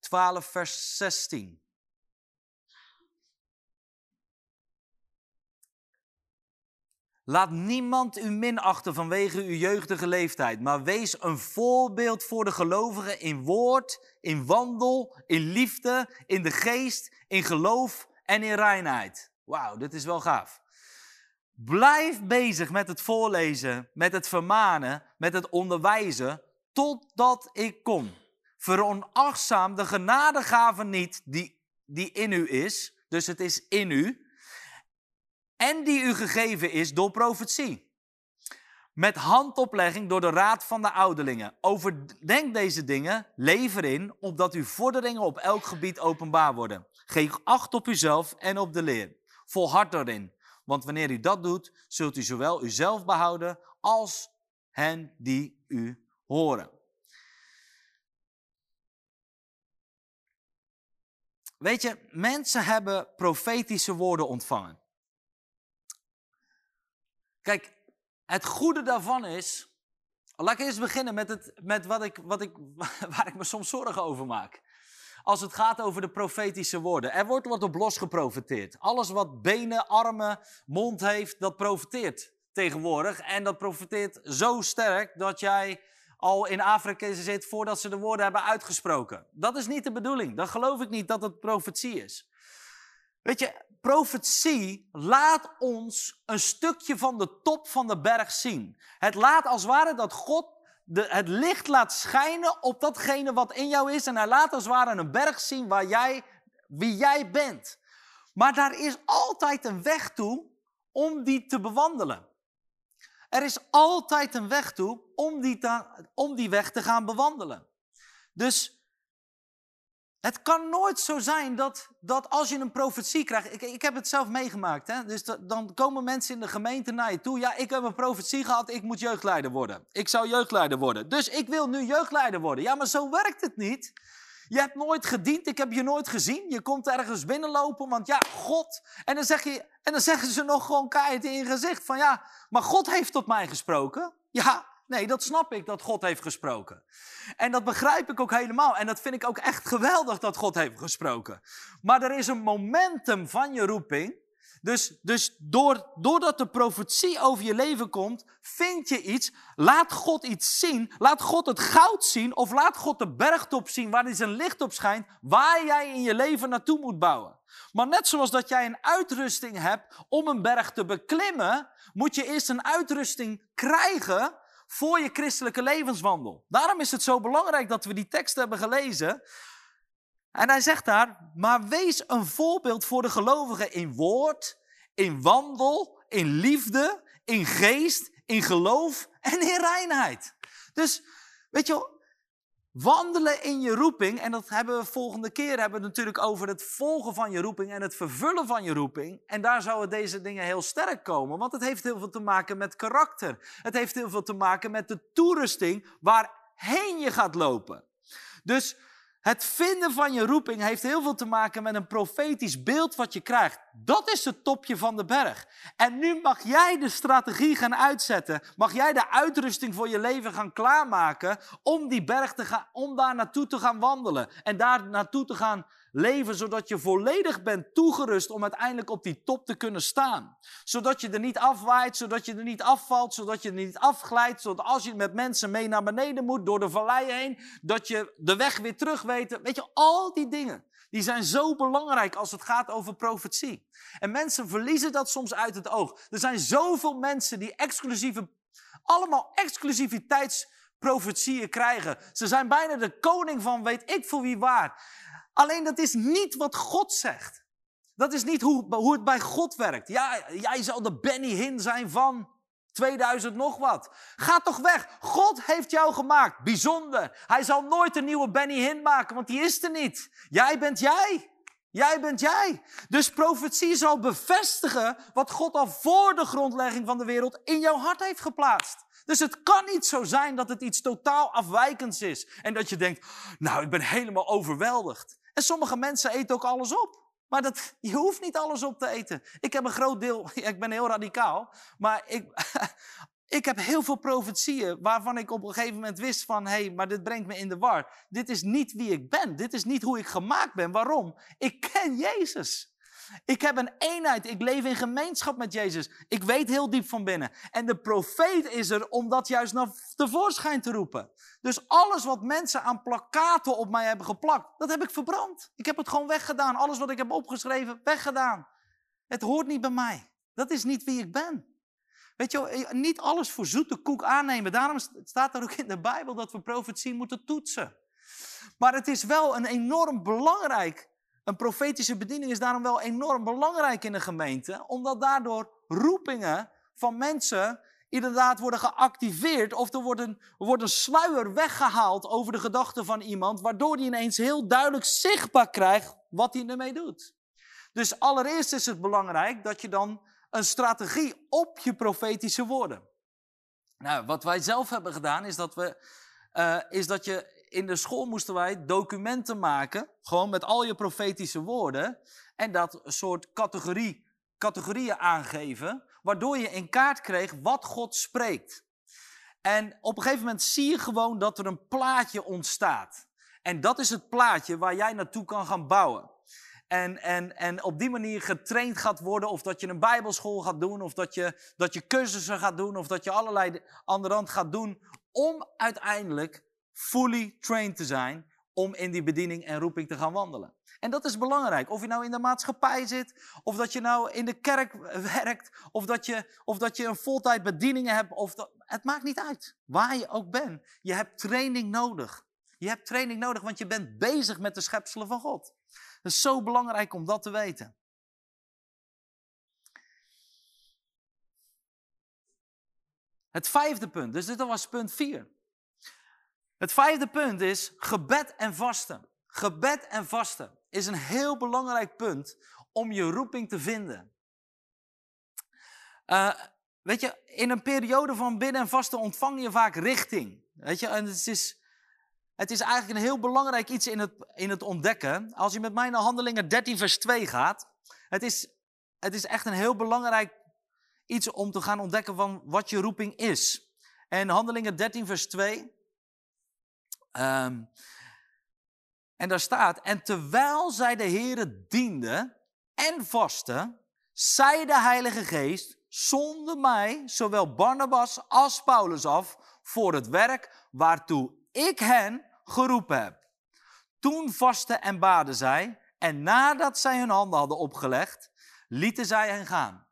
12 vers 16. Laat niemand u minachten vanwege uw jeugdige leeftijd, maar wees een voorbeeld voor de gelovigen in woord, in wandel, in liefde, in de geest, in geloof en in reinheid. Wauw, dit is wel gaaf. Blijf bezig met het voorlezen, met het vermanen, met het onderwijzen, totdat ik kom. Veronachtzaam de genadegave niet die, die in u is, dus het is in u, en die u gegeven is door profetie. Met handoplegging door de raad van de ouderlingen. Overdenk deze dingen, lever in, opdat uw vorderingen op elk gebied openbaar worden. Geef acht op uzelf en op de leer. Volhard daarin, want wanneer u dat doet, zult u zowel uzelf behouden als hen die u horen. Weet je, mensen hebben profetische woorden ontvangen. Kijk, het goede daarvan is. Laat ik eerst beginnen met, het, met wat ik, wat ik, waar ik me soms zorgen over maak. Als het gaat over de profetische woorden. Er wordt wat op los geprofeteerd. Alles wat benen, armen, mond heeft, dat profeteert tegenwoordig. En dat profeteert zo sterk dat jij al in Afrika zit voordat ze de woorden hebben uitgesproken. Dat is niet de bedoeling. Dan geloof ik niet dat het profetie is. Weet je, profetie laat ons een stukje van de top van de berg zien. Het laat als het ware dat God de, het licht laat schijnen op datgene wat in jou is. En hij laat als het ware een berg zien waar jij, wie jij bent. Maar daar is altijd een weg toe om die te bewandelen. Er is altijd een weg toe om die, om die weg te gaan bewandelen. Dus het kan nooit zo zijn dat, dat als je een profetie krijgt. Ik, ik heb het zelf meegemaakt. Hè? Dus dan komen mensen in de gemeente naar je toe. Ja, ik heb een profetie gehad. Ik moet jeugdleider worden. Ik zou jeugdleider worden. Dus ik wil nu jeugdleider worden. Ja, maar zo werkt het niet. Je hebt nooit gediend. Ik heb je nooit gezien. Je komt ergens binnenlopen. Want ja, God. En dan, zeg je, en dan zeggen ze nog gewoon keihard in je gezicht. Van ja, maar God heeft tot mij gesproken. Ja, Nee, dat snap ik dat God heeft gesproken. En dat begrijp ik ook helemaal. En dat vind ik ook echt geweldig dat God heeft gesproken. Maar er is een momentum van je roeping. Dus, dus door, doordat de profetie over je leven komt, vind je iets. Laat God iets zien. Laat God het goud zien. Of laat God de bergtop zien waar zijn licht op schijnt. Waar jij in je leven naartoe moet bouwen. Maar net zoals dat jij een uitrusting hebt om een berg te beklimmen, moet je eerst een uitrusting krijgen voor je christelijke levenswandel. Daarom is het zo belangrijk dat we die tekst hebben gelezen. En hij zegt daar, maar wees een voorbeeld voor de gelovigen in woord, in wandel, in liefde, in geest, in geloof en in reinheid. Dus, weet je, Wandelen in je roeping, en dat hebben we volgende keer hebben we natuurlijk over het volgen van je roeping en het vervullen van je roeping. En daar zouden deze dingen heel sterk komen, want het heeft heel veel te maken met karakter. Het heeft heel veel te maken met de toerusting waarheen je gaat lopen. Dus het vinden van je roeping heeft heel veel te maken met een profetisch beeld wat je krijgt. Dat is het topje van de berg. En nu mag jij de strategie gaan uitzetten. Mag jij de uitrusting voor je leven gaan klaarmaken om die berg te gaan, om daar naartoe te gaan wandelen. En daar naartoe te gaan leven, zodat je volledig bent toegerust om uiteindelijk op die top te kunnen staan. Zodat je er niet afwaait, zodat je er niet afvalt, zodat je er niet afglijdt, zodat als je met mensen mee naar beneden moet, door de vallei heen, dat je de weg weer terug weet. Weet je, al die dingen. Die zijn zo belangrijk als het gaat over profetie. En mensen verliezen dat soms uit het oog. Er zijn zoveel mensen die exclusieve, allemaal exclusiviteitsprofetieën krijgen. Ze zijn bijna de koning van weet ik voor wie waar. Alleen dat is niet wat God zegt. Dat is niet hoe, hoe het bij God werkt. Ja, jij zal de Benny Hinn zijn van 2000 nog wat. Ga toch weg. God heeft jou gemaakt. Bijzonder. Hij zal nooit een nieuwe Benny Hinn maken, want die is er niet. Jij bent jij. Jij bent jij. Dus profetie zal bevestigen wat God al voor de grondlegging van de wereld in jouw hart heeft geplaatst. Dus het kan niet zo zijn dat het iets totaal afwijkends is. En dat je denkt, nou, ik ben helemaal overweldigd. En sommige mensen eten ook alles op. Maar dat, je hoeft niet alles op te eten. Ik heb een groot deel, ik ben heel radicaal, maar ik, ik heb heel veel profetieën waarvan ik op een gegeven moment wist van, hé, hey, maar dit brengt me in de war. Dit is niet wie ik ben. Dit is niet hoe ik gemaakt ben. Waarom? Ik ken Jezus. Ik heb een eenheid. Ik leef in gemeenschap met Jezus. Ik weet heel diep van binnen. En de profeet is er om dat juist naar tevoorschijn te roepen. Dus alles wat mensen aan plakaten op mij hebben geplakt, dat heb ik verbrand. Ik heb het gewoon weggedaan. Alles wat ik heb opgeschreven, weggedaan. Het hoort niet bij mij. Dat is niet wie ik ben. Weet je, eh, niet alles voor zoete koek aannemen. Daarom staat er ook in de Bijbel dat we profetie moeten toetsen. Maar het is wel een enorm belangrijk een profetische bediening is daarom wel enorm belangrijk in de gemeente, omdat daardoor roepingen van mensen inderdaad worden geactiveerd of er wordt een, wordt een sluier weggehaald over de gedachten van iemand, waardoor hij ineens heel duidelijk zichtbaar krijgt wat hij ermee doet. Dus allereerst is het belangrijk dat je dan een strategie op je profetische woorden. Nou, wat wij zelf hebben gedaan is dat we, uh, is dat je in de school moesten wij documenten maken, gewoon met al je profetische woorden, en dat soort categorie, categorieën aangeven, waardoor je in kaart kreeg wat God spreekt. En op een gegeven moment zie je gewoon dat er een plaatje ontstaat. En dat is het plaatje waar jij naartoe kan gaan bouwen. En, en, en op die manier getraind gaat worden, of dat je een bijbelschool gaat doen, of dat je, dat je cursussen gaat doen, of dat je allerlei andere rand gaat doen, om uiteindelijk fully trained te zijn om in die bediening en roeping te gaan wandelen. En dat is belangrijk. Of je nou in de maatschappij zit, of dat je nou in de kerk werkt, of dat je, of dat je een voltijd bediening hebt. Of het maakt niet uit waar je ook bent. Je hebt training nodig. Je hebt training nodig, want je bent bezig met de schepselen van God. Het is zo belangrijk om dat te weten. Het vijfde punt, dus dit was punt vier. Het vijfde punt is gebed en vasten. Gebed en vasten is een heel belangrijk punt om je roeping te vinden. Uh, weet je, in een periode van bidden en vasten ontvang je vaak richting. Weet je, en het is, het is eigenlijk een heel belangrijk iets in het, in het ontdekken. Als je met mij naar Handelingen 13, vers 2 gaat, het is, het is echt een heel belangrijk iets om te gaan ontdekken van wat je roeping is. En Handelingen 13, vers 2. Um, en daar staat, en terwijl zij de Heere dienden en vasten, zei de Heilige Geest, zonder mij zowel Barnabas als Paulus af voor het werk waartoe ik hen geroepen heb. Toen vasten en baden zij, en nadat zij hun handen hadden opgelegd, lieten zij hen gaan.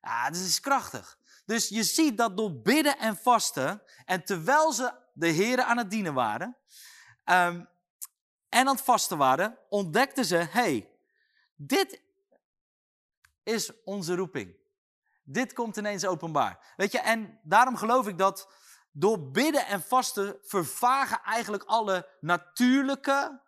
Ja, dat is krachtig. Dus je ziet dat door bidden en vasten, en terwijl ze de heren aan het dienen waren um, en aan het vasten waren, ontdekten ze, hey, dit is onze roeping. Dit komt ineens openbaar. Weet je, en daarom geloof ik dat door bidden en vasten vervagen eigenlijk alle natuurlijke,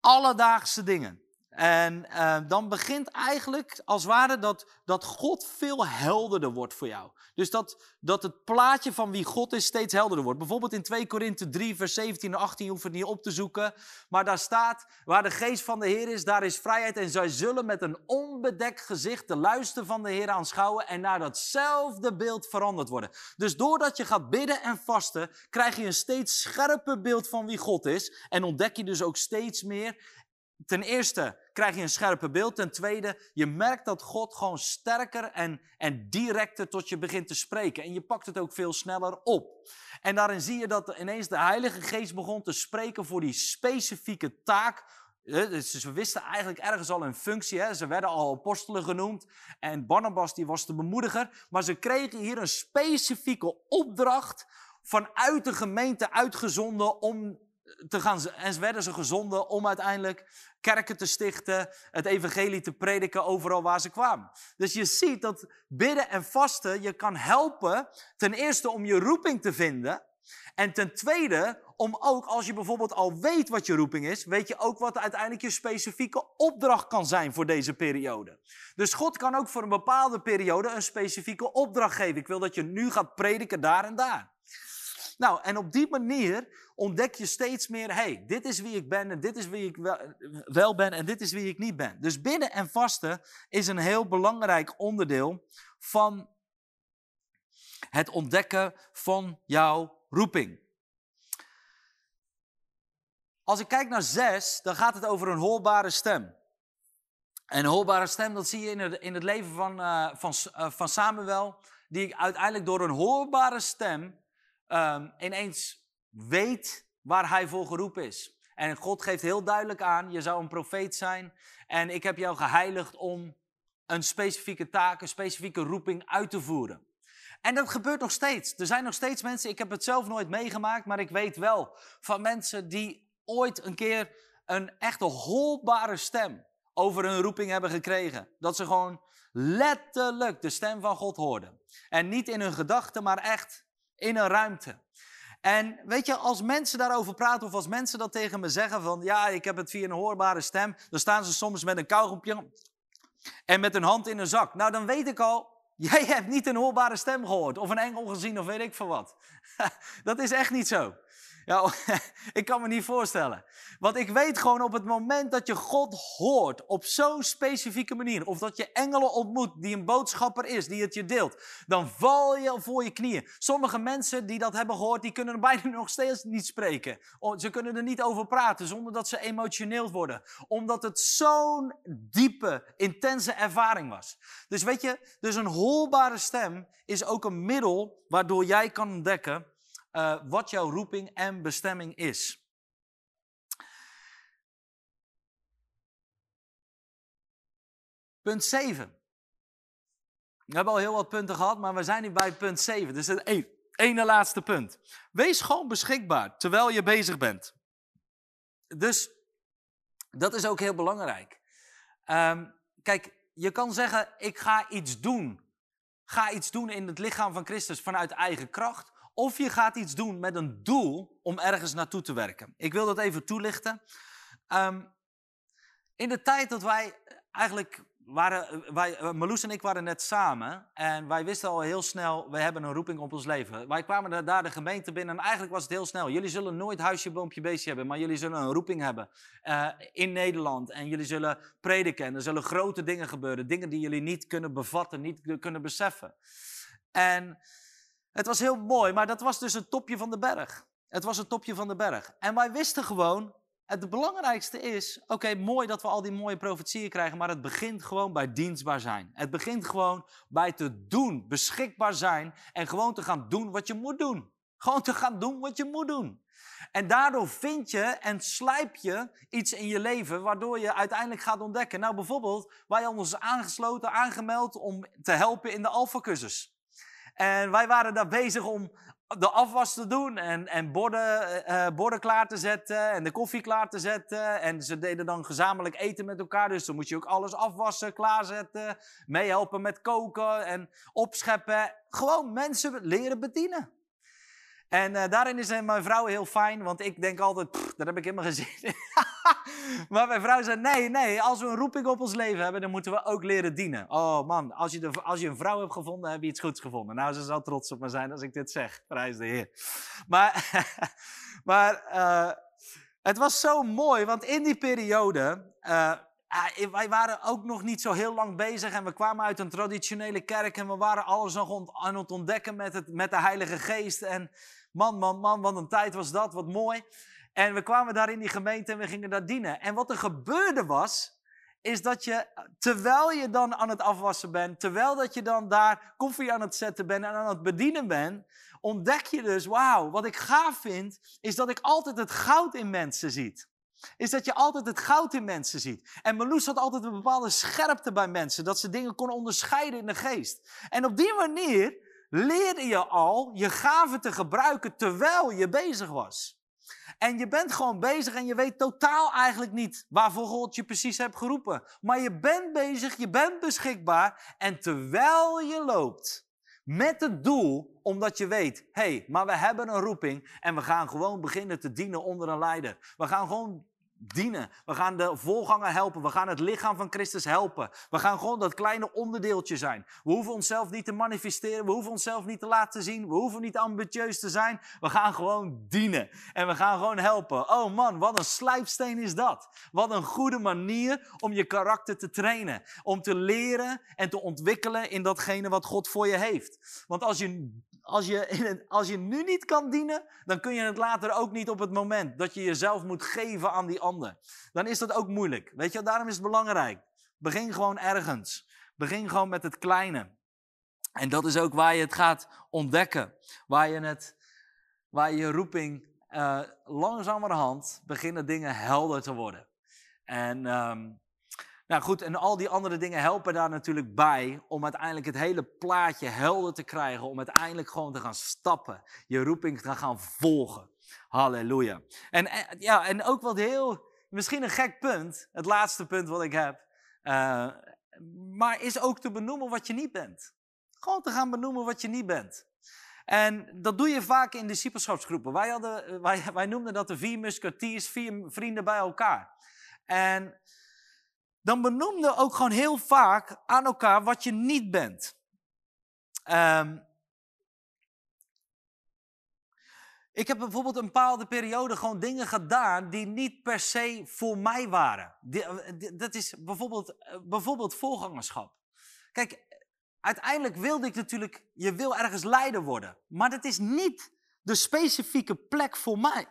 alledaagse dingen. En uh, dan begint eigenlijk als het ware dat, dat God veel helderder wordt voor jou. Dus dat, dat het plaatje van wie God is steeds helderder wordt. Bijvoorbeeld in 2 Korinthe 3, vers 17 en 18, je hoeft het niet op te zoeken. Maar daar staat, waar de geest van de Heer is, daar is vrijheid. En zij zullen met een onbedekt gezicht de luister van de Heer aanschouwen en naar datzelfde beeld veranderd worden. Dus doordat je gaat bidden en vasten, krijg je een steeds scherper beeld van wie God is. En ontdek je dus ook steeds meer ten eerste krijg je een scherper beeld. Ten tweede, je merkt dat God gewoon sterker en, en directer tot je begint te spreken. En je pakt het ook veel sneller op. En daarin zie je dat ineens de Heilige Geest begon te spreken voor die specifieke taak. Dus ze wisten eigenlijk ergens al hun functie. Hè? Ze werden al apostelen genoemd. En Barnabas die was de bemoediger. Maar ze kregen hier een specifieke opdracht vanuit de gemeente uitgezonden om te gaan, en werden ze gezonden om uiteindelijk kerken te stichten, het evangelie te prediken overal waar ze kwamen. Dus je ziet dat bidden en vasten je kan helpen, ten eerste om je roeping te vinden. En ten tweede, om ook als je bijvoorbeeld al weet wat je roeping is, weet je ook wat uiteindelijk je specifieke opdracht kan zijn voor deze periode. Dus God kan ook voor een bepaalde periode een specifieke opdracht geven. Ik wil dat je nu gaat prediken daar en daar. Nou, en op die manier ontdek je steeds meer, hey, dit is wie ik ben en dit is wie ik wel, ben en dit is wie ik niet ben. Dus bidden en vasten is een heel belangrijk onderdeel van het ontdekken van jouw roeping. Als ik kijk naar zes, dan gaat het over een hoorbare stem. En een hoorbare stem, dat zie je in het, in het leven van, uh, van, uh, van Samuel, die uiteindelijk door een hoorbare stem um, ineens weet waar hij voor geroepen is. En God geeft heel duidelijk aan, je zou een profeet zijn en ik heb jou geheiligd om een specifieke taak, een specifieke roeping uit te voeren. En dat gebeurt nog steeds. Er zijn nog steeds mensen, ik heb het zelf nooit meegemaakt, maar ik weet wel van mensen die ooit een keer een echte holbare stem over hun roeping hebben gekregen. Dat ze gewoon letterlijk de stem van God hoorden. En niet in hun gedachten, maar echt in een ruimte. En weet je, als mensen daarover praten of als mensen dat tegen me zeggen van ja, ik heb het via een hoorbare stem, dan staan ze soms met een kauwgompje en met een hand in een zak. Nou, dan weet ik al, jij hebt niet een hoorbare stem gehoord of een engel gezien of weet ik veel wat. dat is echt niet zo. Ja, ik kan me niet voorstellen. Want ik weet gewoon op het moment dat je God hoort op zo'n specifieke manier, of dat je engelen ontmoet die een boodschapper is, die het je deelt, dan val je voor je knieën. Sommige mensen die dat hebben gehoord, die kunnen er bijna nog steeds niet spreken. Ze kunnen er niet over praten zonder dat ze emotioneel worden, omdat het zo'n diepe, intense ervaring was. Dus weet je, dus een hoolbare stem is ook een middel waardoor jij kan ontdekken uh, wat jouw roeping en bestemming is. Punt 7. We hebben al heel wat punten gehad, maar we zijn nu bij punt 7. Dus het ene laatste punt. Wees gewoon beschikbaar terwijl je bezig bent. Dus dat is ook heel belangrijk. Um, kijk, je kan zeggen: ik ga iets doen. Ga iets doen in het lichaam van Christus vanuit eigen kracht. Of je gaat iets doen met een doel om ergens naartoe te werken. Ik wil dat even toelichten. Um, in de tijd dat wij eigenlijk waren, wij, eh, Marloes en ik waren net samen en wij wisten al heel snel, we hebben een roeping op ons leven. Wij kwamen daar de gemeente binnen en eigenlijk was het heel snel. Jullie zullen nooit huisje, boompje, beestje hebben, maar jullie zullen een roeping hebben uh, in Nederland. En jullie zullen prediken en er zullen grote dingen gebeuren. Dingen die jullie niet kunnen bevatten, niet kunnen beseffen. En het was heel mooi, maar dat was dus het topje van de berg. Het was het topje van de berg. En wij wisten gewoon, het belangrijkste is, oké, mooi dat we al die mooie profetieën krijgen, maar het begint gewoon bij dienstbaar zijn. Het begint gewoon bij te doen, beschikbaar zijn en gewoon te gaan doen wat je moet doen. Gewoon te gaan doen wat je moet doen. En daardoor vind je en slijp je iets in je leven waardoor je uiteindelijk gaat ontdekken. Nou, bijvoorbeeld, wij hadden ons aangesloten, aangemeld om te helpen in de Alpha-cursus. En wij waren daar bezig om de afwas te doen en, en borden, uh, borden klaar te zetten en de koffie klaar te zetten. En ze deden dan gezamenlijk eten met elkaar, dus dan moet je ook alles afwassen, klaarzetten, meehelpen met koken en opscheppen. Gewoon mensen leren bedienen. En uh, daarin is mijn vrouw heel fijn, want ik denk altijd, daar heb ik helemaal in. maar mijn vrouw zei, nee, nee, als we een roeping op ons leven hebben, dan moeten we ook leren dienen. Oh man, als je, de, als je een vrouw hebt gevonden, heb je iets goeds gevonden. Nou, ze zal trots op me zijn als ik dit zeg, prijs de Heer. Maar, maar uh, het was zo mooi, want in die periode... Wij waren ook nog niet zo heel lang bezig en we kwamen uit een traditionele kerk en we waren alles nog aan het ontdekken met, het, met de Heilige Geest. En Man, man, man, wat een tijd was dat, wat mooi. En we kwamen daar in die gemeente en we gingen daar dienen. En wat er gebeurde was, is dat je, terwijl je dan aan het afwassen bent, terwijl dat je dan daar koffie aan het zetten bent en aan het bedienen bent, ontdek je dus, wauw, wat ik gaaf vind, is dat ik altijd het goud in mensen ziet. Is dat je altijd het goud in mensen ziet. En Meloes had altijd een bepaalde scherpte bij mensen, dat ze dingen kon onderscheiden in de geest. En op die manier leerde je al je gaven te gebruiken terwijl je bezig was. En je bent gewoon bezig en je weet totaal eigenlijk niet waarvoor God je precies hebt geroepen. Maar je bent bezig, je bent beschikbaar. En terwijl je loopt, met het doel, omdat je weet, hé, hey, maar we hebben een roeping en we gaan gewoon beginnen te dienen onder een leider. We gaan gewoon dienen. We gaan de voorganger helpen. We gaan het lichaam van Christus helpen. We gaan gewoon dat kleine onderdeeltje zijn. We hoeven onszelf niet te manifesteren. We hoeven onszelf niet te laten zien. We hoeven niet ambitieus te zijn. We gaan gewoon dienen. En we gaan gewoon helpen. Oh man, wat een slijpsteen is dat. Wat een goede manier om je karakter te trainen. Om te leren en te ontwikkelen in datgene wat God voor je heeft. Want als je als je, als je nu niet kan dienen, dan kun je het later ook niet op het moment dat je jezelf moet geven aan die ander. Dan is dat ook moeilijk. Weet je, daarom is het belangrijk. Begin gewoon ergens. Begin gewoon met het kleine. En dat is ook waar je het gaat ontdekken. Waar je, het, waar je roeping uh, langzamerhand beginnen dingen helder te worden. En um, nou goed, en al die andere dingen helpen daar natuurlijk bij om uiteindelijk het hele plaatje helder te krijgen, om uiteindelijk gewoon te gaan stappen, je roeping te gaan volgen. Halleluja. En, eh, ja, en ook wat heel, misschien een gek punt, het laatste punt wat ik heb, uh, maar is ook te benoemen wat je niet bent. Gewoon te gaan benoemen wat je niet bent. En dat doe je vaak in discipelschapsgroepen. Wij, hadden, wij, wij noemden dat de vier musketiers, vier vrienden bij elkaar. En dan benoemde ook gewoon heel vaak aan elkaar wat je niet bent. Um, ik heb bijvoorbeeld een bepaalde periode gewoon dingen gedaan die niet per se voor mij waren. dat is bijvoorbeeld, eh, bijvoorbeeld voorgangerschap. Kijk, uiteindelijk wilde ik natuurlijk, je wil ergens leider worden. Maar dat is niet de specifieke plek voor mij.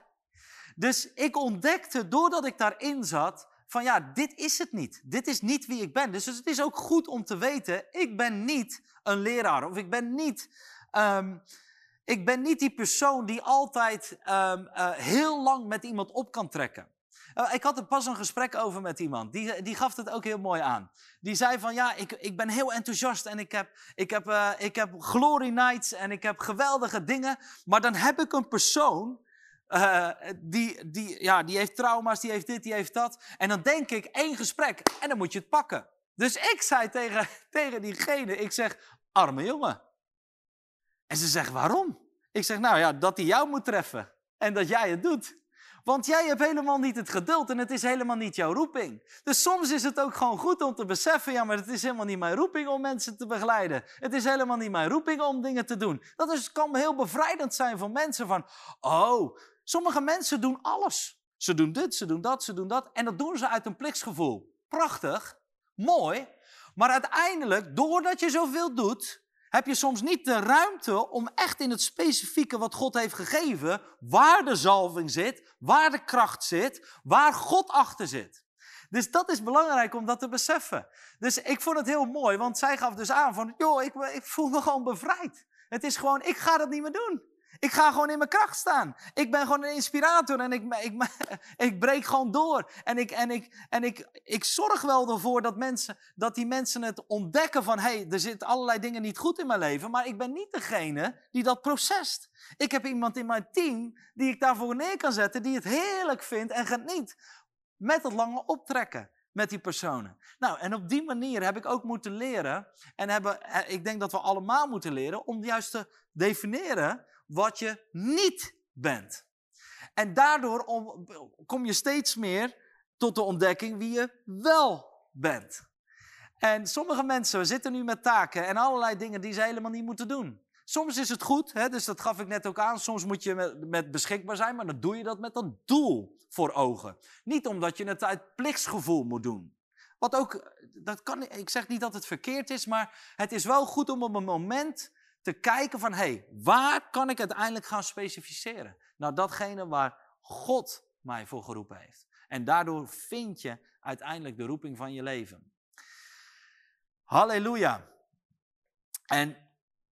Dus ik ontdekte, doordat ik daarin zat, van ja, dit is het niet. Dit is niet wie ik ben. Dus het is ook goed om te weten, ik ben niet een leraar of ik ben niet, um, ik ben niet die persoon die altijd um, uh, heel lang met iemand op kan trekken. Uh, ik had er pas een gesprek over met iemand. Die, die gaf het ook heel mooi aan. Die zei van ja, ik, ik ben heel enthousiast en ik heb, ik, heb, uh, ik heb glory nights en ik heb geweldige dingen. Maar dan heb ik een persoon uh, die, die, ja, die heeft trauma's, die heeft dit, die heeft dat. En dan denk ik, één gesprek en dan moet je het pakken. Dus ik zei tegen, tegen diegene, ik zeg, arme jongen. En ze zegt, waarom? Ik zeg, nou ja, dat hij jou moet treffen en dat jij het doet. Want jij hebt helemaal niet het geduld en het is helemaal niet jouw roeping. Dus soms is het ook gewoon goed om te beseffen, ja, maar het is helemaal niet mijn roeping om mensen te begeleiden. Het is helemaal niet mijn roeping om dingen te doen. Dat kan heel bevrijdend zijn voor mensen van, oh, Sommige mensen doen alles. Ze doen dit, ze doen dat, ze doen dat. En dat doen ze uit een plichtsgevoel. Prachtig, mooi. Maar uiteindelijk, doordat je zoveel doet, heb je soms niet de ruimte om echt in het specifieke wat God heeft gegeven, waar de zalving zit, waar de kracht zit, waar God achter zit. Dus dat is belangrijk om dat te beseffen. Dus ik vond het heel mooi, want zij gaf dus aan van, joh, ik, ik voel me gewoon bevrijd. Het is gewoon, ik ga dat niet meer doen. Ik ga gewoon in mijn kracht staan. Ik ben gewoon een inspirator en ik, ik, ik breek gewoon door. En, ik, en, ik, en ik, ik zorg wel ervoor dat, mensen, dat die mensen het ontdekken van... hé, hey, er zitten allerlei dingen niet goed in mijn leven... maar ik ben niet degene die dat procest. Ik heb iemand in mijn team die ik daarvoor neer kan zetten... die het heerlijk vindt en geniet met het lange optrekken met die personen. Nou, en op die manier heb ik ook moeten leren, en hebben, eh, ik denk dat we allemaal moeten leren, om juist te definiëren wat je niet bent. En daardoor kom je steeds meer tot de ontdekking wie je wel bent. En sommige mensen zitten nu met taken en allerlei dingen die ze helemaal niet moeten doen. Soms is het goed, hè, dus dat gaf ik net ook aan. Soms moet je met, met beschikbaar zijn, maar dan doe je dat met dat doel voor ogen. Niet omdat je het uit plichtsgevoel moet doen. Wat ook, dat kan, ik zeg niet dat het verkeerd is, maar het is wel goed om op een moment te kijken van, hé, hey, waar kan ik uiteindelijk gaan specificeren? Nou, datgene waar God mij voor geroepen heeft. En daardoor vind je uiteindelijk de roeping van je leven. Halleluja. En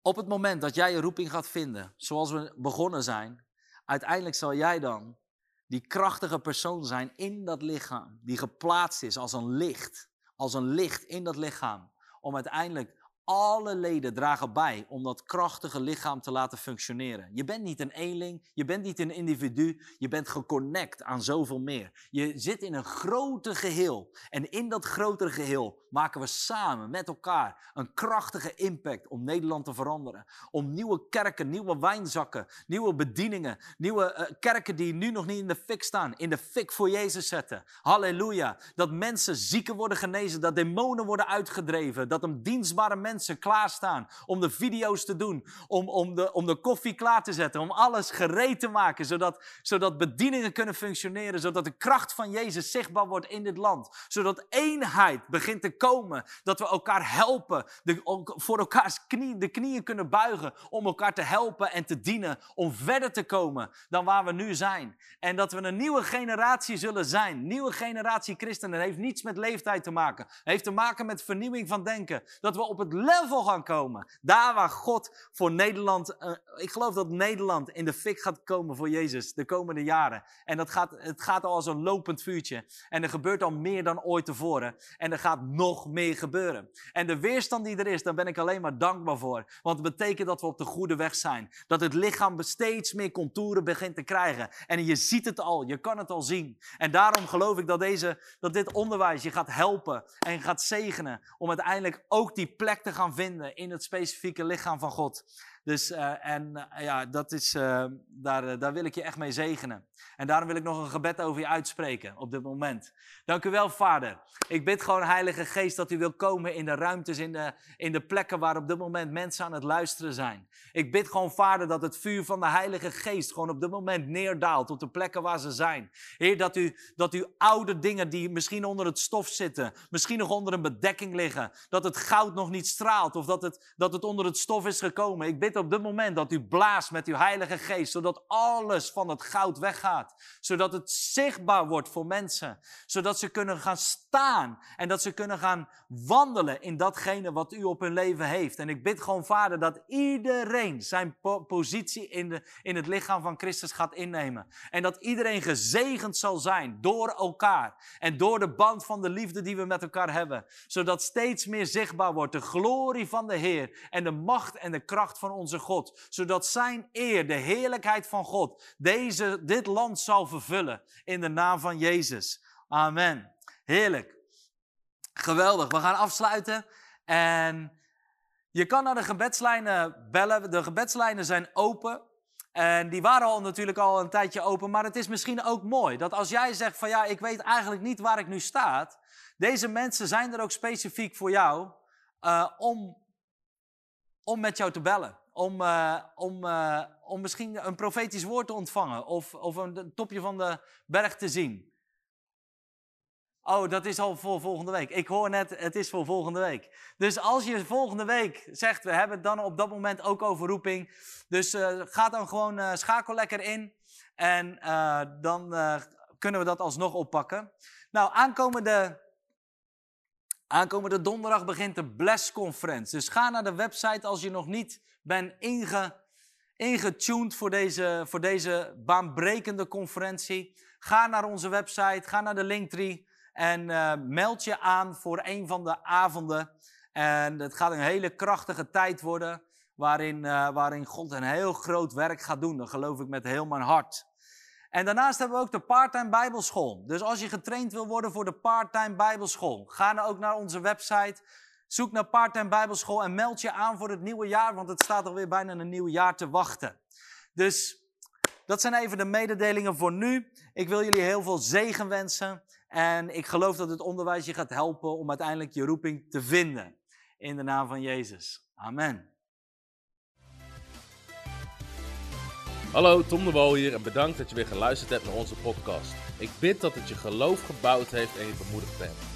op het moment dat jij je roeping gaat vinden, zoals we begonnen zijn, uiteindelijk zal jij dan die krachtige persoon zijn in dat lichaam, die geplaatst is als een licht, als een licht in dat lichaam, om uiteindelijk alle leden dragen bij om dat krachtige lichaam te laten functioneren. Je bent niet een eenling, je bent niet een individu, je bent geconnect aan zoveel meer. Je zit in een groter geheel en in dat grotere geheel maken we samen met elkaar een krachtige impact om Nederland te veranderen. Om nieuwe kerken, nieuwe wijnzakken, nieuwe bedieningen, nieuwe uh, kerken die nu nog niet in de fik staan, in de fik voor Jezus zetten. Halleluja. Dat mensen zieken worden genezen, dat demonen worden uitgedreven, dat een dienstbare mensen klaarstaan om de video's te doen, om, om, de, om de koffie klaar te zetten, om alles gereed te maken, zodat, zodat bedieningen kunnen functioneren, zodat de kracht van Jezus zichtbaar wordt in dit land, zodat eenheid begint te komen, dat we elkaar helpen, de, voor elkaars knie, de knieën kunnen buigen om elkaar te helpen en te dienen, om verder te komen dan waar we nu zijn. En dat we een nieuwe generatie zullen zijn, nieuwe generatie christenen. Heeft niets met leeftijd te maken, heeft te maken met vernieuwing van denken. Dat we op het level gaan komen, daar waar God voor Nederland, uh, ik geloof dat Nederland in de fik gaat komen voor Jezus de komende jaren. En dat gaat, het gaat al als een lopend vuurtje. En er gebeurt al meer dan ooit tevoren. En er gaat nog meer gebeuren. En de weerstand die er is, daar ben ik alleen maar dankbaar voor. Want het betekent dat we op de goede weg zijn. Dat het lichaam steeds meer contouren begint te krijgen. En je ziet het al, je kan het al zien. En daarom geloof ik dat, deze, dat dit onderwijs je gaat helpen en gaat zegenen. Om uiteindelijk ook die plek te vinden in het specifieke lichaam van God. Dus, uh, en uh, ja, dat is, uh, daar, daar wil ik je echt mee zegenen. En daarom wil ik nog een gebed over je uitspreken op dit moment. Dank u wel, Vader. Ik bid gewoon, Heilige Geest, dat u wil komen in de ruimtes, in de, in de plekken waar op dit moment mensen aan het luisteren zijn. Ik bid gewoon, Vader, dat het vuur van de Heilige Geest gewoon op dit moment neerdaalt op de plekken waar ze zijn. Heer, dat u, dat u oude dingen die misschien onder het stof zitten, misschien nog onder een bedekking liggen, dat het goud nog niet straalt of dat het, dat het onder het stof is gekomen. Ik bid op dit moment dat u blaast met uw Heilige Geest, zodat alles van het goud weggaat. Zodat het zichtbaar wordt voor mensen. Zodat ze kunnen gaan staan en dat ze kunnen gaan wandelen in datgene wat u op hun leven heeft. En ik bid gewoon, Vader, dat iedereen zijn po positie in, de, in het lichaam van Christus gaat innemen. En dat iedereen gezegend zal zijn door elkaar. En door de band van de liefde die we met elkaar hebben. Zodat steeds meer zichtbaar wordt de glorie van de Heer en de macht en de kracht van onze God. Zodat zijn eer, de heerlijkheid van God, deze, dit land zal vervullen. In de naam van Jezus. Amen. Heerlijk. Geweldig. We gaan afsluiten. En je kan naar de gebedslijnen bellen. De gebedslijnen zijn open. En die waren al natuurlijk al een tijdje open. Maar het is misschien ook mooi dat als jij zegt van ja, ik weet eigenlijk niet waar ik nu sta. Deze mensen zijn er ook specifiek voor jou uh, om, om met jou te bellen om, uh, om, uh, om misschien een profetisch woord te ontvangen of, of een topje van de berg te zien. Oh, dat is al voor volgende week. Ik hoor net, het is voor volgende week. Dus als je volgende week zegt, we hebben het dan op dat moment ook over roeping. Dus uh, ga dan gewoon, schakel lekker in. En dan kunnen we dat alsnog oppakken. Nou, aankomende Aankomende donderdag begint de Bless Conference. Dus ga naar de website als je nog niet bent inge, ingetuned voor deze, voor deze baanbrekende conferentie. Ga naar onze website, ga naar de Linktree en uh, meld je aan voor een van de avonden. En het gaat een hele krachtige tijd worden waarin, uh, waarin God een heel groot werk gaat doen. Dat geloof ik met heel mijn hart. En daarnaast hebben we ook de Parttime Bijbelschool. Dus als je getraind wil worden voor de Parttime Bijbelschool, ga dan ook naar onze website. Zoek naar Parttime Bijbelschool en meld je aan voor het nieuwe jaar, want het staat alweer bijna een nieuw jaar te wachten. Dus dat zijn even de mededelingen voor nu. Ik wil jullie heel veel zegen wensen. En ik geloof dat het onderwijs je gaat helpen om uiteindelijk je roeping te vinden. In de naam van Jezus. Amen. Hallo, Tom de Wol hier en bedankt dat je weer geluisterd hebt naar onze podcast. Ik bid dat het je geloof gebouwd heeft en je bemoedigd bent.